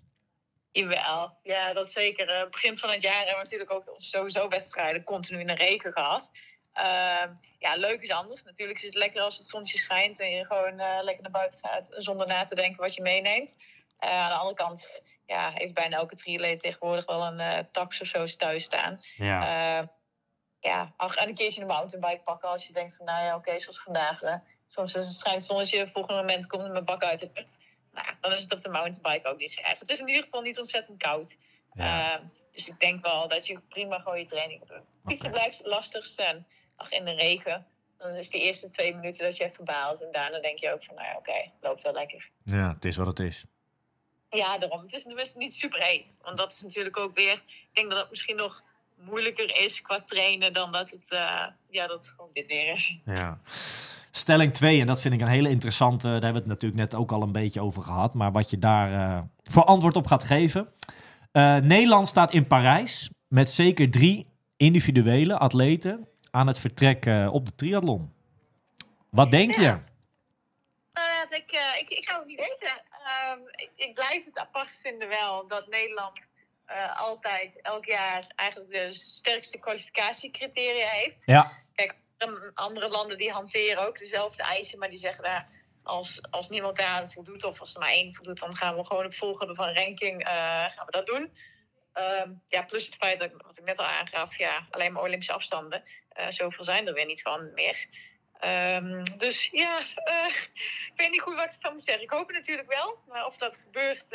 Jawel, ja, dat zeker. Eh, begin van het jaar hebben we natuurlijk ook sowieso wedstrijden continu in de regen gehad. Ehm, ja, leuk is anders. Natuurlijk is het lekker als het zonnetje schijnt en je gewoon eh, lekker naar buiten gaat zonder na te denken wat je meeneemt. Eh, aan de andere kant ja, heeft bijna elke triatleet tegenwoordig wel een tax of zo thuis staan. Ja. Ja, ach, en een keertje een mountainbike pakken als je denkt van, nou ja, oké, zoals vandaag. eh, soms is het schijnt het zonnetje, het volgende moment komt mijn bak uit de lucht. Nou, dan is het op de mountainbike ook niet zo erg. Het is in ieder geval niet ontzettend koud. ja. Eh, dus ik denk wel dat je prima gewoon je training doet. Fietsen Oké. blijft het lastigste. En ach, in de regen, dan is de eerste twee minuten dat je even baalt. En daarna denk je ook van, nou ja, oké, loopt wel lekker. ja, het is wat het is. Ja, daarom. Het is, het niet super heet. Want dat is natuurlijk ook weer... Ik denk dat het misschien nog moeilijker is qua trainen dan dat het, eh, ja, dat het gewoon dit weer is. Ja. Stelling 2, en dat vind ik een hele interessante, daar hebben we het natuurlijk net ook al een beetje over gehad, maar wat je daar eh, voor antwoord op gaat geven. Eh, Nederland staat in Parijs met zeker drie individuele atleten aan het vertrek op de triathlon. Wat denk je? Ja. Nou ik, ik, ik zou het niet weten. Ehm, ik, ik blijf het apart vinden wel dat Nederland eh, altijd elk jaar eigenlijk de sterkste kwalificatiecriteria heeft. Ja, Andere- Andere landen die hanteren ook dezelfde eisen, maar die zeggen daar als, als niemand daar voldoet of als er maar één voldoet, dan gaan we gewoon op volgorde van ranking eh, gaan we dat doen. Ehm, ja, plus het feit dat, wat ik net al aangaf, ja, alleen maar Olympische afstanden. Eh, zoveel zijn er weer niet van meer. Ehm, dus ja, ik weet niet goed wat ik van moet zeggen. Ik hoop het natuurlijk wel, maar of dat gebeurt,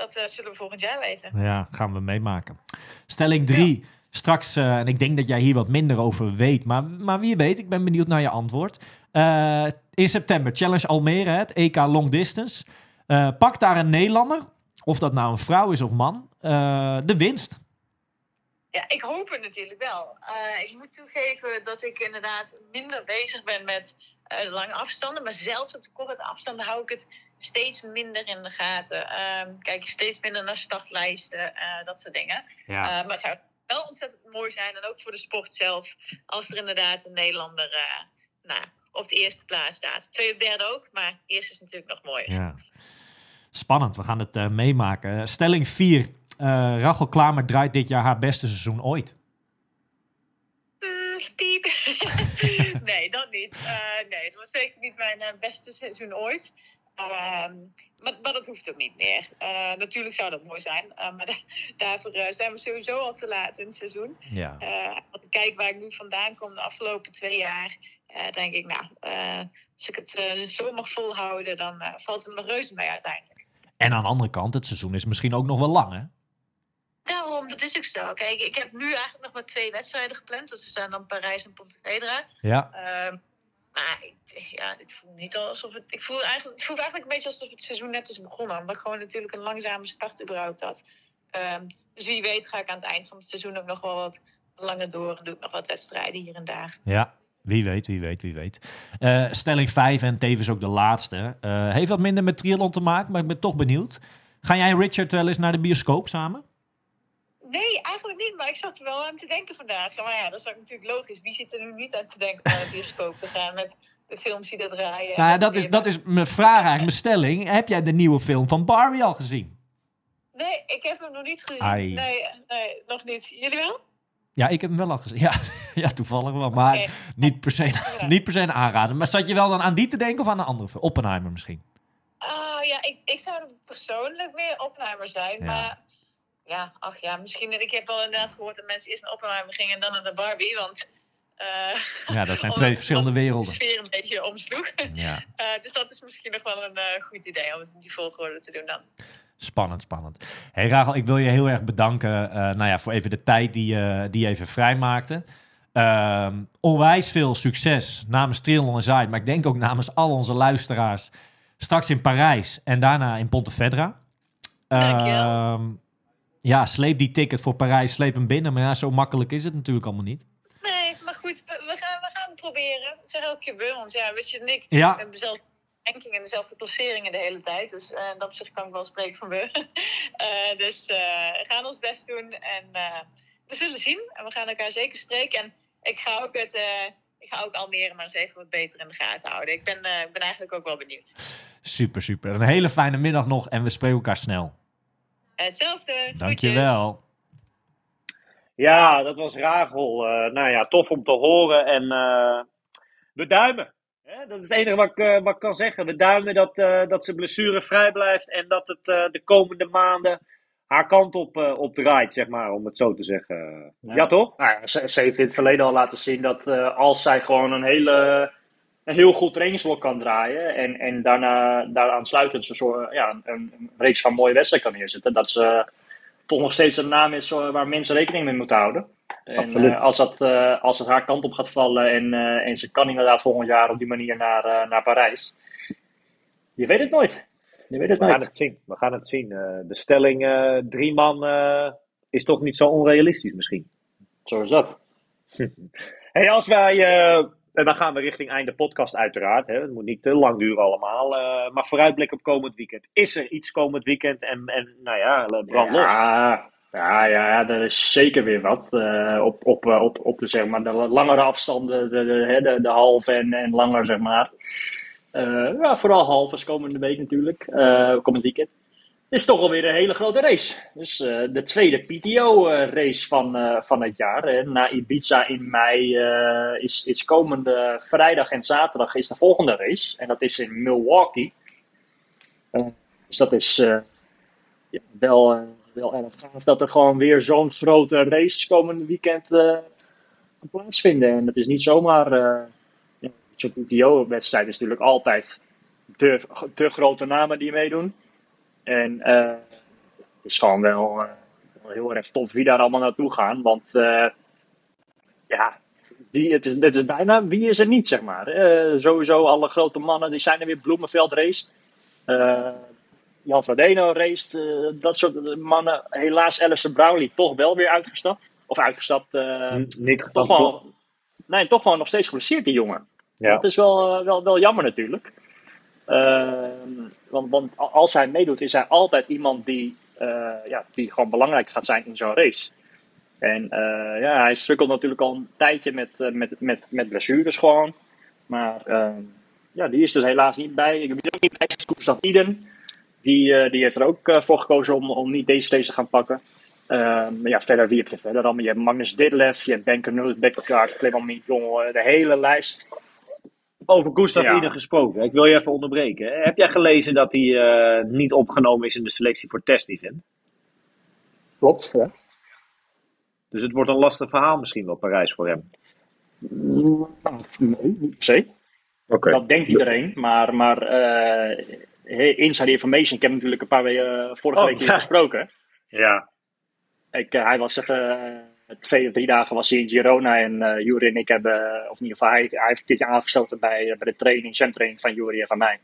dat eh, zullen we volgend jaar weten. ja, gaan we meemaken. Stelling 3. Straks, eh, en ik denk dat jij hier wat minder over weet, maar, maar wie weet, ik ben benieuwd naar je antwoord. Eh, in september, Challenge Almere, het EK Long Distance. Pak daar een Nederlander, of dat nou een vrouw is of man, de winst. Ja, ik hoop het natuurlijk wel. Ik moet toegeven dat ik inderdaad minder bezig ben met de lange afstanden. Maar zelfs op de korte afstanden hou ik het steeds minder in de gaten. Ehm, kijk steeds minder naar startlijsten, eh, dat soort dingen. Ja. Eh, maar het zou wel ontzettend mooi zijn, en ook voor de sport zelf, als er inderdaad een Nederlander nou, op de eerste plaats staat. Tweede, derde ook, maar eerst is natuurlijk nog mooier. Ja. Spannend, we gaan het meemaken. Stelling 4. Rachel Klamer draait dit jaar haar beste seizoen ooit. Mm, piep. nee, dat. Eh, nee, het was zeker niet mijn eh, beste seizoen ooit. Ehm, maar, maar dat hoeft ook niet meer. Eh, natuurlijk zou dat mooi zijn. maar da- daarvoor zijn we sowieso al te laat in het seizoen. Ja. Als ik kijk waar ik nu vandaan kom de afgelopen twee jaar, denk ik, nou, als ik het zo mag volhouden, dan valt het me nog reuze mee uiteindelijk. En aan de andere kant, het seizoen is misschien ook nog wel lang, hè? Daarom, dat is ook zo. Kijk, ik heb nu eigenlijk nog maar twee wedstrijden gepland. Dus er zijn dan Parijs en Pontevedra. Ja. Maar ja, ik voel niet alsof het. Ik voel eigenlijk, het voelt eigenlijk een beetje alsof het seizoen net is begonnen. Omdat ik gewoon natuurlijk een langzame start überhaupt had. Ehm, dus wie weet ga ik aan het eind van het seizoen ook nog wel wat langer door. En doe ik nog wat wedstrijden hier en daar. Ja, wie weet, wie weet, wie weet. Eh, stelling 5 en tevens ook de laatste. eh, heeft wat minder met triathlon te maken, maar ik ben toch benieuwd. Ga jij Richard wel eens naar de bioscoop samen? Nee, eigenlijk niet. Maar ik zat er wel aan te denken vandaag. Maar ja, dat is ook natuurlijk logisch. Wie zit er nu niet aan te denken om naar de bioscoop te gaan met de films die er draaien? Nou dat is, dat is mijn vraag eigenlijk, mijn stelling. Heb jij de nieuwe film van Barbie al gezien? Nee, ik heb hem nog niet gezien. Ai. Nee, nee, nog niet. Jullie wel? Ja, ik heb hem wel al gezien. Ja, ja toevallig wel. Maar niet, per se, niet per se een aanrader. Maar zat je wel dan aan die te denken of aan een andere film? Oppenheimer misschien? Oh ja, ik, ik zou persoonlijk meer Oppenheimer zijn. Ja. Maar ja, ach ja, misschien. Ik heb wel inderdaad gehoord dat mensen eerst naar Oppenheimer gingen en dan naar de Barbie. Want. eh, Ja, dat zijn twee verschillende De werelden. sfeer een beetje omsloeg. Ja, Eh, dus dat is misschien nog wel een eh, goed idee om het in die volgorde te doen dan. spannend, spannend. Hey Rachel, ik wil je heel erg bedanken nou ja, voor even de tijd die, je die je even vrijmaakte. Ehm onwijs veel succes namens Triathlon en Zuid, maar ik denk ook namens al onze luisteraars. Straks in Parijs en daarna in Pontevedra. Dankjewel. Ja, sleep die ticket voor Parijs, sleep hem binnen. Maar ja, zo makkelijk is het natuurlijk allemaal niet. Nee, maar goed, we, we gaan, we gaan het proberen. Zeg elke keer we, want ja, Richard en ik Ja. hebben dezelfde ranking en dezelfde klasseringen de hele tijd. Dus eh in dat opzicht kan ik wel spreken van we. Eh, dus eh, we gaan ons best doen en we zullen zien. En we gaan elkaar zeker spreken. En ik ga ook, het, ik ga ook Almere maar eens even wat beter in de gaten houden. Ik ben, ik ben eigenlijk ook wel benieuwd. Super, super. Een hele fijne middag nog en we spreken elkaar snel. Hetzelfde. Dankjewel. Ja, dat was Rachel. Eh, nou ja, tof om te horen. En eh, we duimen. Hè? Dat is het enige wat ik, eh, wat ik kan zeggen. We duimen dat, eh, dat ze blessurevrij blijft. En dat het eh, de komende maanden haar kant op, eh, op draait, zeg maar, om het zo te zeggen. Ja, Ja. toch? Nou ze, ze heeft in het verleden al laten zien dat eh, als zij gewoon een, hele, een heel goed trainingsblok kan draaien en, en daarna daaraan sluitend een, soort, ja, een, een reeks van mooie wedstrijden kan neerzetten, dat ze toch nog steeds een naam is eh, waar mensen rekening mee moeten houden. En eh, als, dat, eh, als het haar kant op gaat vallen en, eh, en ze kan inderdaad volgend jaar op die manier naar, eh, naar Parijs, je weet het nooit. Je weet het We gaan het zien. We gaan het zien. Eh, de stelling eh, drie man eh, is toch niet zo onrealistisch misschien. Zo is dat. Hey, als wij, eh, en dan gaan we richting einde podcast uiteraard. Hè. Het moet niet te lang duren allemaal. eh, maar vooruitblik op komend weekend. Is er iets komend weekend? En, en nou ja, brand los. Ja, ja, ja, er is zeker weer wat. eh, op, op, eh, op, op de, zeg maar, de langere afstanden, de, de, de, de halve en, en langer, zeg maar. Eh, ja, vooral halve komende week natuurlijk, eh, komend weekend. Is toch alweer een hele grote race. Dus eh, de tweede PTO-race van, eh, van het jaar. hè. na Ibiza in mei eh, is, is komende vrijdag en zaterdag is de volgende race. En dat is in Milwaukee. Eh, dus dat is eh, wel, eh, wel erg gaaf dat er gewoon weer zo'n grote race komende weekend eh kan plaatsvinden. En het is niet zomaar. eh Zo'n PTO-wedstrijd is natuurlijk altijd de, de grote namen die meedoen. En eh, het is gewoon wel, eh, wel heel erg tof wie daar allemaal naartoe gaan. Want eh, ja, wie, het, is, het is bijna wie is er niet, zeg maar. Sowieso alle grote mannen, die zijn er weer. Bloemenveld raced. Jan Frodeno raced. dat soort mannen. Helaas Alistair Brownlee toch wel weer uitgestapt. Of uitgestapt. N- niet toch wel, nee, toch gewoon nog steeds geblesseerd, die jongen. Ja. Dat is wel, wel, wel jammer natuurlijk. Ehm, want, want als hij meedoet, is hij altijd iemand die, eh, ja, die gewoon belangrijk gaat zijn in zo'n race. En eh, ja, hij strukkelt natuurlijk al een tijdje met, eh, met, met, met blessures gewoon. Maar ehm, ja, die is er helaas niet bij. Ik ben ook niet bij Gustav Iden. Die, die heeft er ook voor gekozen om, om niet deze race te gaan pakken. Ehm, maar ja, verder, wie heb je verder allemaal? Je hebt Magnus Ditlev, je hebt Ben Knut, Bekkaard, Clement eh, de hele lijst. Over Gustav Ja. Iden gesproken. Ik wil je even onderbreken. Heb jij gelezen dat hij eh, niet opgenomen is in de selectie voor test-event? Klopt, ja. Dus het wordt een lastig verhaal misschien wel, Parijs, voor hem. Nee, niet per se. Oké. Dat denkt iedereen, maar, maar eh, inside information, ik heb natuurlijk een paar weken eh, vorige Oh, week hier ja. gesproken. Ja. Ik, hij was even, twee of drie dagen was hij in Girona en eh Jury en ik hebben, of in ieder geval hij, hij heeft een keertje aangesloten bij, eh, bij de training, zwemtraining van Jury en van mij.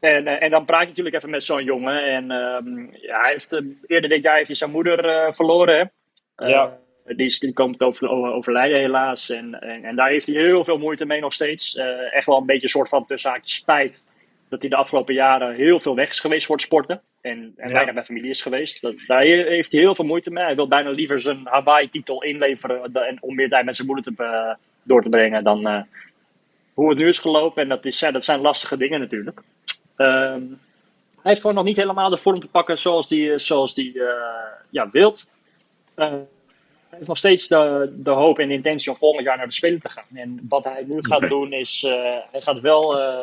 En, eh, en dan praat je natuurlijk even met zo'n jongen. En ehm, ja, hij heeft, eerder dit jaar heeft hij zijn moeder verloren. Hè? Ja. die, is, die komt over, over- overlijden helaas. En, en, en daar heeft hij heel veel moeite mee nog steeds. Echt wel een beetje een soort van tussen haakjes spijt. Dat hij de afgelopen jaren heel veel weg is geweest voor het sporten. En, en Ja. weinig bij familie is geweest. Dat, daar heeft hij heel veel moeite mee. Hij wil bijna liever zijn Hawaii-titel inleveren. En om meer tijd met zijn moeder te, be- door te brengen dan eh, hoe het nu is gelopen. En dat, is, ja, dat zijn lastige dingen natuurlijk. Ehm, hij heeft gewoon nog niet helemaal de vorm te pakken zoals die, zoals die eh, ja, wilt. Eh, hij heeft nog steeds de, de hoop en de intentie om volgend jaar naar de Spelen te gaan. En wat hij nu gaat doen is, eh, hij gaat wel eh,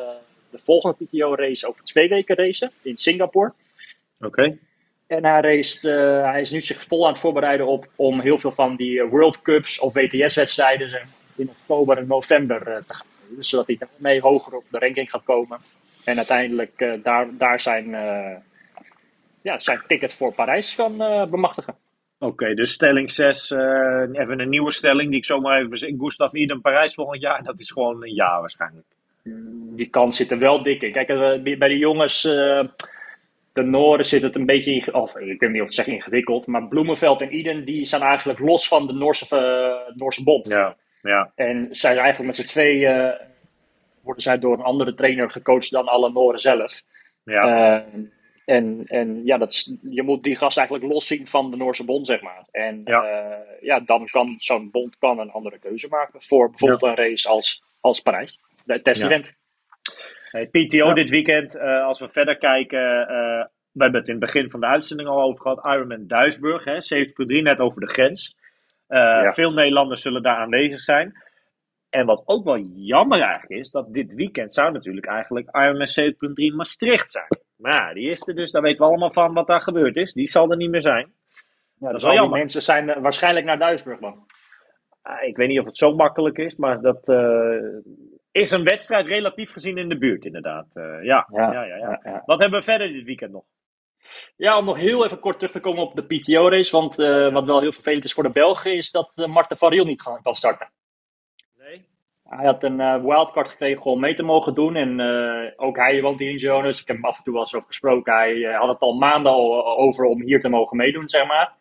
de volgende PTO-race over twee weken racen in Singapore. Oké. En hij, race, eh, hij is nu zich vol aan het voorbereiden op om heel veel van die eh, World Cups of WTS-wedstrijden in oktober en november eh, te gaan doen. Dus zodat hij daarmee hoger op de ranking gaat komen. En uiteindelijk daar, daar zijn, ja, zijn ticket voor Parijs kan bemachtigen. Oké, dus stelling 6, even een nieuwe stelling die ik zomaar even verzin. Gustav Iden Parijs volgend jaar, dat is gewoon een ja waarschijnlijk. Die kans zit er wel dik in. Kijk, bij bij de jongens, eh, de Noorden zit het een beetje, inge- of ik weet niet of ik zeg ingewikkeld, maar Bloemenveld en Iden die staan eigenlijk los van de Noorse, eh, Noorse bond. Ja, ja. En zijn eigenlijk met z'n twee eh, worden zij door een andere trainer gecoacht dan alle Noren zelf. ja. Eh, en, en ja, dat is, je moet die gast eigenlijk loszien van de Noorse bond, zeg maar. En Ja. ja, ja dan kan zo'n bond kan een andere keuze maken voor bijvoorbeeld een race als, als Parijs. Test-event. PTO Ja. dit weekend, eh, als we verder kijken, eh, we hebben het in het begin van de uitzending al over gehad. Ironman Duisburg, hè, 70.3 net over de grens. Eh, Ja. Veel Nederlanders zullen daar aanwezig zijn. En wat ook wel jammer eigenlijk is, dat dit weekend zou natuurlijk eigenlijk Ironman 70.3 Maastricht zijn. Maar die is er dus, daar weten we allemaal van wat daar gebeurd is. Die zal er niet meer zijn. Ja, is dus wel die jammer. mensen zijn waarschijnlijk naar Duisburg dan. Ah, ik weet niet of het zo makkelijk is, maar dat is een wedstrijd relatief gezien in de buurt inderdaad. Eh, ja. Ja. Ja, ja, ja, ja. Wat hebben we verder dit weekend nog? Ja, om nog heel even kort terug te komen op de PTO-race. Want eh, wat wel heel vervelend is voor de Belgen, is dat uh, Marten van Riel niet gaan- kan starten. Nee? Hij had een wildcard gekregen om mee te mogen doen. En eh, ook hij woont hier in dus ik heb hem af en toe wel eens over gesproken. Hij had het al maanden al over om hier te mogen meedoen, zeg maar.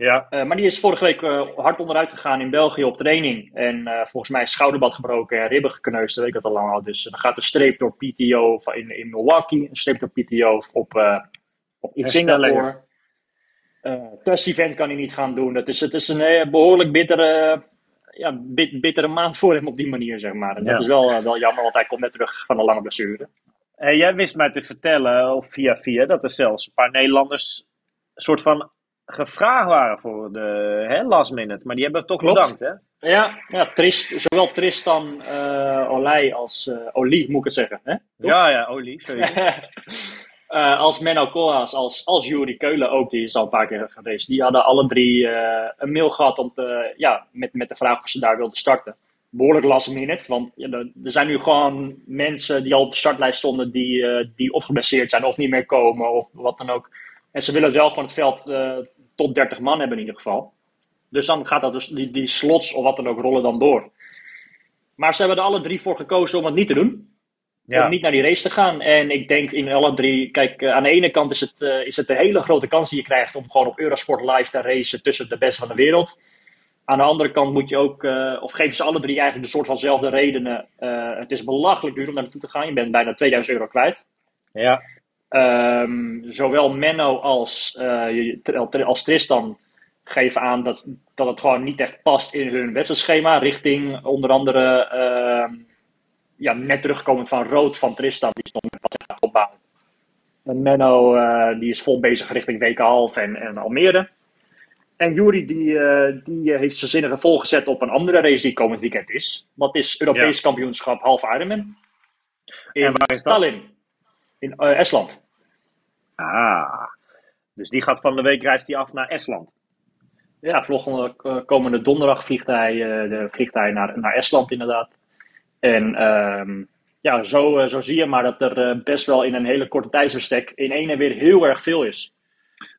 Ja. Eh, maar die is vorige week eh, hard onderuit gegaan in België op training. En eh, volgens mij is schouderbad gebroken en ribben gekneusd, dat weet ik dat al lang al. Dus dan gaat een streep door PTO van- in, in Milwaukee, een streep door PTO op, op in Singapore. Test-event kan hij niet gaan doen. Het is, het is een eh, behoorlijk bittere, ja, bit- bittere maand voor hem op die manier, zeg maar. En Ja. dat is wel, wel jammer, want hij komt net terug van een lange blessure. Jij wist mij te vertellen, of via via, dat er zelfs een paar Nederlanders soort van gevraagd waren voor de hè, last minute. Maar die hebben toch Klopt. bedankt, hè? Ja, ja Trist, zowel Tristan uh, Olij als eh Oli, moet ik het zeggen. Hè? Toch? Ja, ja, Olie, sorry. Eh, als Menno Koolhaas, als, als Jury Keulen ook, die is al een paar keer geweest. Die hadden alle drie een mail gehad om te, ja, met, met de vraag of ze daar wilden starten. Behoorlijk last minute, want ja, er er zijn nu gewoon mensen die al op de startlijst stonden die, die of geblesseerd zijn of niet meer komen of wat dan ook. En ze willen wel gewoon het veld tot 30 man hebben in ieder geval. Dus dan gaat dat dus, die, die slots of wat dan ook rollen dan door. Maar ze hebben er alle drie voor gekozen om het niet te doen Ja. om niet naar die race te gaan. En ik denk in alle drie, kijk, eh, aan de ene kant is het, eh, is het een hele grote kans die je krijgt om gewoon op Eurosport live te racen tussen de beste van de wereld. Aan de andere kant moet je ook, eh, of geven ze alle drie eigenlijk de soort vanzelfde redenen. Het is belachelijk duur om daar naartoe te gaan. Je bent bijna 2000 euro kwijt. Ja. Ehm, zowel Menno als, eh, als Tristan geven aan dat, dat het gewoon niet echt past in hun wedstrijdschema. Richting onder andere, ehm, ja, net terugkomend van Rood van Tristan. Die stond met wat aan het opbouwen. En Menno eh, die is vol bezig richting Wekenhalf en, en Almere. En Jury die, eh, die heeft zijn zinnige volgezet op een andere race die komend weekend is. Dat is Europees kampioenschap half Ironman. In En waar is dat? Tallinn. In eh, Estland. Ah. Dus die gaat van de week reist hij af naar Estland. Ja, volgende eh, komende donderdag vliegt hij, de, vliegt hij naar, naar Estland inderdaad. En ehm, ja, zo, zo zie je maar dat er best wel in een hele korte tijdsbestek in één en weer heel erg veel is.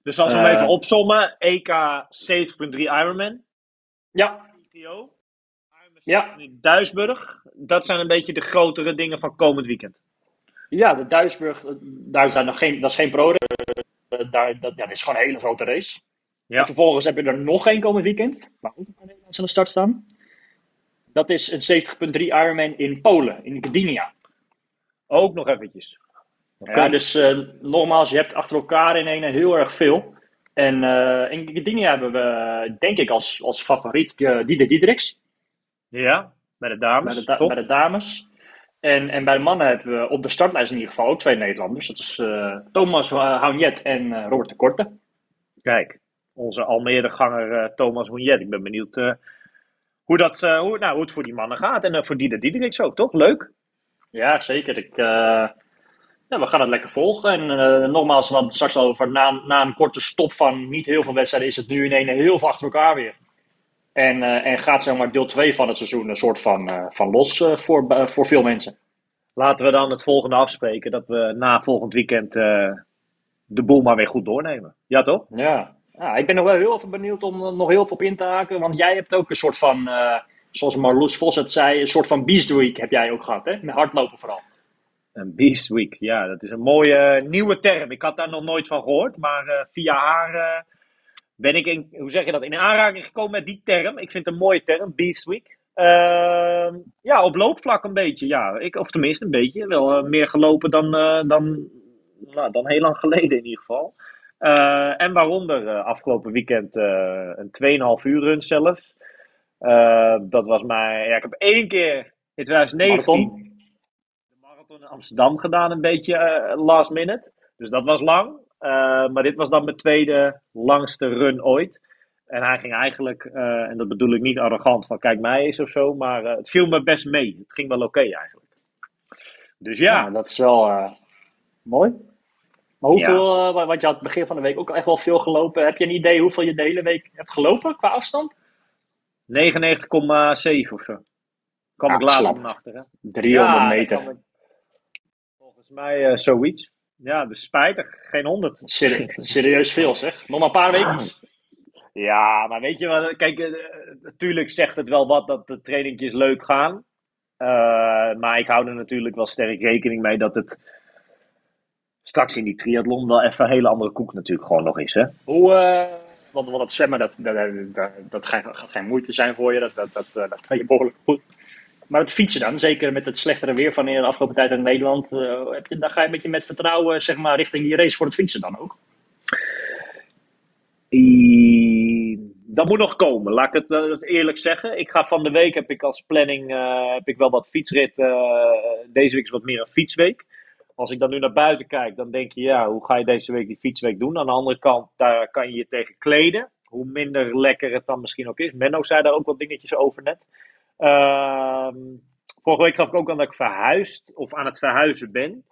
Dus als we hem even opsommen. EK 70.3 Ironman. Ja, ITO. ja, Duisburg. Dat zijn een beetje de grotere dingen van komend weekend. Ja de Duisburg, eh, daar zijn nog geen, dat is geen pro eh, daar, dat, ja, dat is gewoon een hele grote race. Ja. En vervolgens heb je er nog één komend weekend, waar ook een paar Nederlanders aan de start staan. Dat is een 70.3 Ironman in Polen, in Gdynia. Ook nog eventjes. Ja, dus eh, nogmaals, je hebt achter elkaar in ene heel erg veel. En eh in Gdynia hebben we, denk ik, als, als favoriet uh, Dieder Diedriks. Ja, bij de Bij dames. de, da- toch? bij de dames. En, en bij de mannen hebben we op de startlijst in ieder geval ook twee Nederlanders. Dat is eh, Thomas uh, Haunjet en eh, Robert de Korte. Kijk, onze Almere-ganger eh, Thomas Hoenjet. Ik ben benieuwd eh, hoe, dat, eh, hoe, nou, hoe het voor die mannen gaat. En eh, voor Dieder Diederiks ook, toch? Leuk. Ja, zeker. Ik, eh, ja, we gaan het lekker volgen. En eh, nogmaals, we hadden straks al over na, na een korte stop van niet heel veel wedstrijden, is het nu in ene heel veel achter elkaar weer. En, eh, en gaat zeg maar deel 2 van het seizoen een soort van, eh, van los eh, voor, voor veel mensen. Laten we dan het volgende afspreken. Dat we na volgend weekend de boel maar weer goed doornemen. Ja, toch? Ja. ja, ik ben nog wel heel even benieuwd om er nog heel veel op in te haken. Want jij hebt ook een soort van, zoals Marloes Vos het zei, een soort van Beast Week heb jij ook gehad, hè? Met hardlopen vooral. Een Beast Week. Ja, dat is een mooie nieuwe term. Ik had daar nog nooit van gehoord. Maar via haar ben ik in, hoe zeg je dat, in aanraking gekomen met die term. Ik vind het een mooie term, Beast Week. Ehm, ja, op loopvlak een beetje. Ja, ik, of tenminste een beetje. Wel eh, meer gelopen dan, eh, dan, nou, dan heel lang geleden in ieder geval. Eh, en waaronder afgelopen weekend een 2,5 uur run zelfs. Eh, dat was maar, ja, ik heb één keer in 2019 Marathon. de marathon in Amsterdam gedaan, een beetje last minute. Dus dat was lang. Eh, maar dit was dan mijn tweede langste run ooit. En hij ging eigenlijk, eh, en dat bedoel ik niet arrogant van kijk mij eens of zo, maar eh, het viel me best mee. Het ging wel oké eigenlijk. Dus ja, Ja, dat is wel mooi. Maar hoeveel, wa- want je had het begin van de week ook echt wel veel gelopen. Heb je een idee hoeveel je de hele week hebt gelopen qua afstand? 99,7 of zo. Kwam Ah, ik later van achter. Hè? 300 Ja, meter. ik- Volgens mij zoiets. Ja, dus spijtig. Geen 100. Seri- serieus veel zeg. Nog maar een paar weken. Ja, maar weet je wat? Kijk, eh, natuurlijk zegt het wel wat dat de trainingjes leuk gaan. Eh, maar ik hou er natuurlijk wel sterk rekening mee dat het straks in die triathlon wel even een hele andere koek natuurlijk gewoon nog is. Hè? Hoe, eh, want, want dat zwemmen, dat, dat, dat, dat gaat geen moeite zijn voor je. Dat, dat, dat, eh, dat kan je behoorlijk goed. Maar het fietsen dan, zeker met het slechtere weer van de afgelopen tijd in Nederland. eh, heb dan ga je een beetje met vertrouwen zeg maar, richting die race voor het fietsen dan ook. Dat moet nog komen, laat ik het eh, eerlijk zeggen. Ik ga van de week, heb ik als planning, eh, heb ik wel wat fietsrit. deze week is wat meer een fietsweek. Als ik dan nu naar buiten kijk, dan denk je, ja, hoe ga je deze week die fietsweek doen? Aan de andere kant, daar kan je je tegen kleden. Hoe minder lekker het dan misschien ook is. Menno zei daar ook wat dingetjes over net. Ehm, vorige week gaf ik ook aan dat ik verhuisd, of aan het verhuizen ben.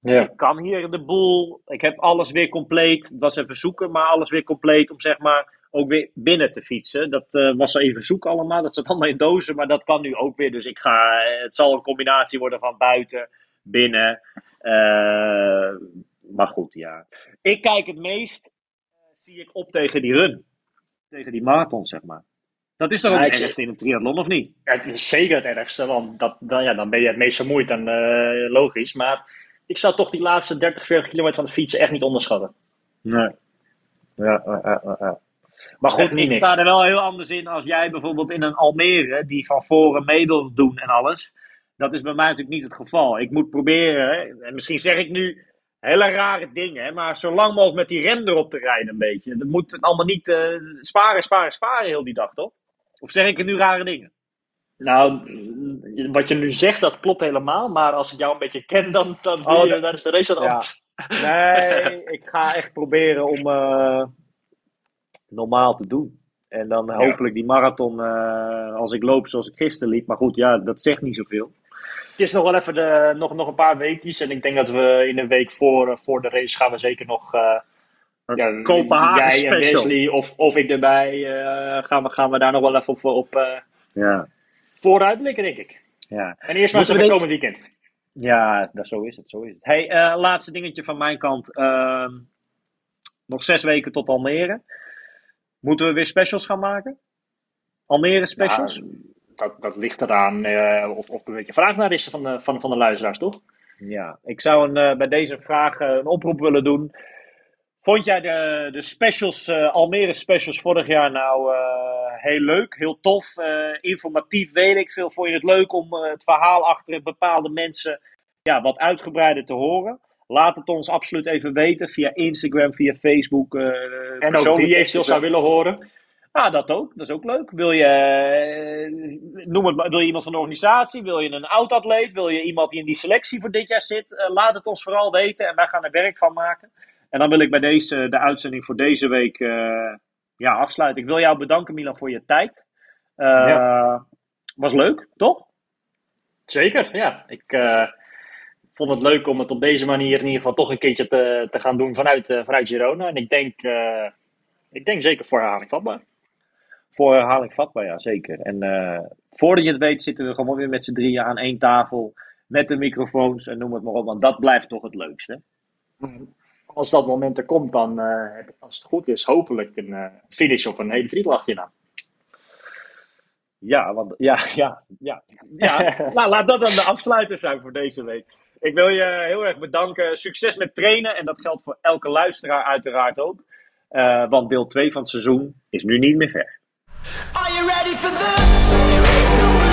Ja. Ik kan hier de boel. Ik heb alles weer compleet. Het was even zoeken, maar alles weer compleet om zeg maar ook weer binnen te fietsen. Dat eh, was even zoeken allemaal. Dat zat allemaal in dozen, maar dat kan nu ook weer. Dus ik ga. eh, Het zal een combinatie worden van buiten, binnen. Eh, maar goed, ja. Ik kijk het meest. zie ik op tegen die run. Tegen die marathon, zeg maar. Dat is toch ook Ja, het ergste in een triathlon, of niet? Ja, het is zeker het ergste, want dat, dan, ja, dan ben je het meest vermoeid en eh, logisch. Maar ik zou toch die laatste 30, 40 kilometer van het fietsen echt niet onderschatten. Nee. Ja, ja, ja. Maar goed, ik niks. sta er wel heel anders in als jij bijvoorbeeld in een Almere, die van voren mee wil doen en alles. Dat is bij mij natuurlijk niet het geval. Ik moet proberen, hè, en misschien zeg ik nu hele rare dingen, maar zo lang mogelijk met die rem erop te rijden een beetje. Dat moet allemaal niet eh, sparen, sparen, sparen heel die dag, toch? Of zeg ik er nu rare dingen? Nou, wat je nu zegt, dat klopt helemaal. Maar als ik jou een beetje ken, dan, dan, Oh, je- dan is de race Ja. anders. Nee, ik ga echt proberen om eh, normaal te doen. En dan hopelijk die marathon, eh, als ik loop zoals ik gisteren liep. Maar goed, ja, dat zegt niet zoveel. Het is nog wel even de, nog, nog een paar weekjes. En ik denk dat we in de week voor, eh, voor de race gaan we zeker nog... ja, Kopenhagen jij en special. Wesley of, of ik erbij eh, gaan, we, gaan we daar nog wel even op, op eh, Ja, vooruitblikken, denk ik. ja. En eerst maar eens even dit- komend weekend. Ja, dat, zo is het. Zo is het. Hey, eh, laatste dingetje van mijn kant. Ehm, nog zes weken tot Almere. Moeten we weer specials gaan maken? Almere specials? Ja, dat, dat ligt eraan of, of er een beetje vraag naar is van de, van, van de luisteraars, toch? Ja, ik zou een, bij deze vraag een oproep willen doen. Vond jij de, de specials, eh, Almere specials vorig jaar nou eh, heel leuk, heel tof, eh, informatief, weet ik veel? Vond je het leuk om het verhaal achter bepaalde mensen ja, wat uitgebreider te horen? Laat het ons absoluut even weten via Instagram, via Facebook. En ook wie eventueel zou willen horen. Ah, dat ook. Dat is ook leuk. Wil je, noem het wil je iemand van de organisatie? Wil je een oud-atleet? Wil je iemand die in die selectie voor dit jaar zit? Laat het ons vooral weten en wij gaan er werk van maken. En dan wil ik bij deze, de uitzending voor deze week eh, ja, afsluiten. Ik wil jou bedanken, Milan, voor je tijd. Eh, Ja. Was leuk, toch? Zeker, ja. Ik eh, vond het leuk om het op deze manier in ieder geval toch een keertje te, te gaan doen vanuit, eh, vanuit Girona. En ik denk, eh, ik denk zeker voor herhaling vatbaar. Voor herhaling vatbaar, ja, zeker. En eh, voordat je het weet zitten we gewoon weer met z'n drieën aan één tafel. Met de microfoons en noem het maar op. Want dat blijft toch het leukste. Als dat moment er komt, dan, eh, als het goed is, hopelijk een eh, finish op een hele vriendlachje na. Ja, want ja, ja, ja. ja. nou, laat dat dan de afsluiter zijn voor deze week. Ik wil je heel erg bedanken. Succes met trainen. En dat geldt voor elke luisteraar uiteraard ook. Eh, want deel 2 van het seizoen is nu niet meer ver. Are you ready for this?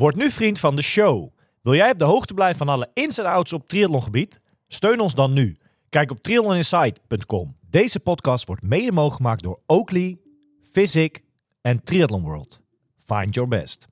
Word nu vriend van de show. Wil jij op de hoogte blijven van alle ins en outs op triathlongebied? Steun ons dan nu. Kijk op triathloninsight.com. Deze podcast wordt mede mogelijk gemaakt door Oakley, Physic en Triathlon World. Find your best.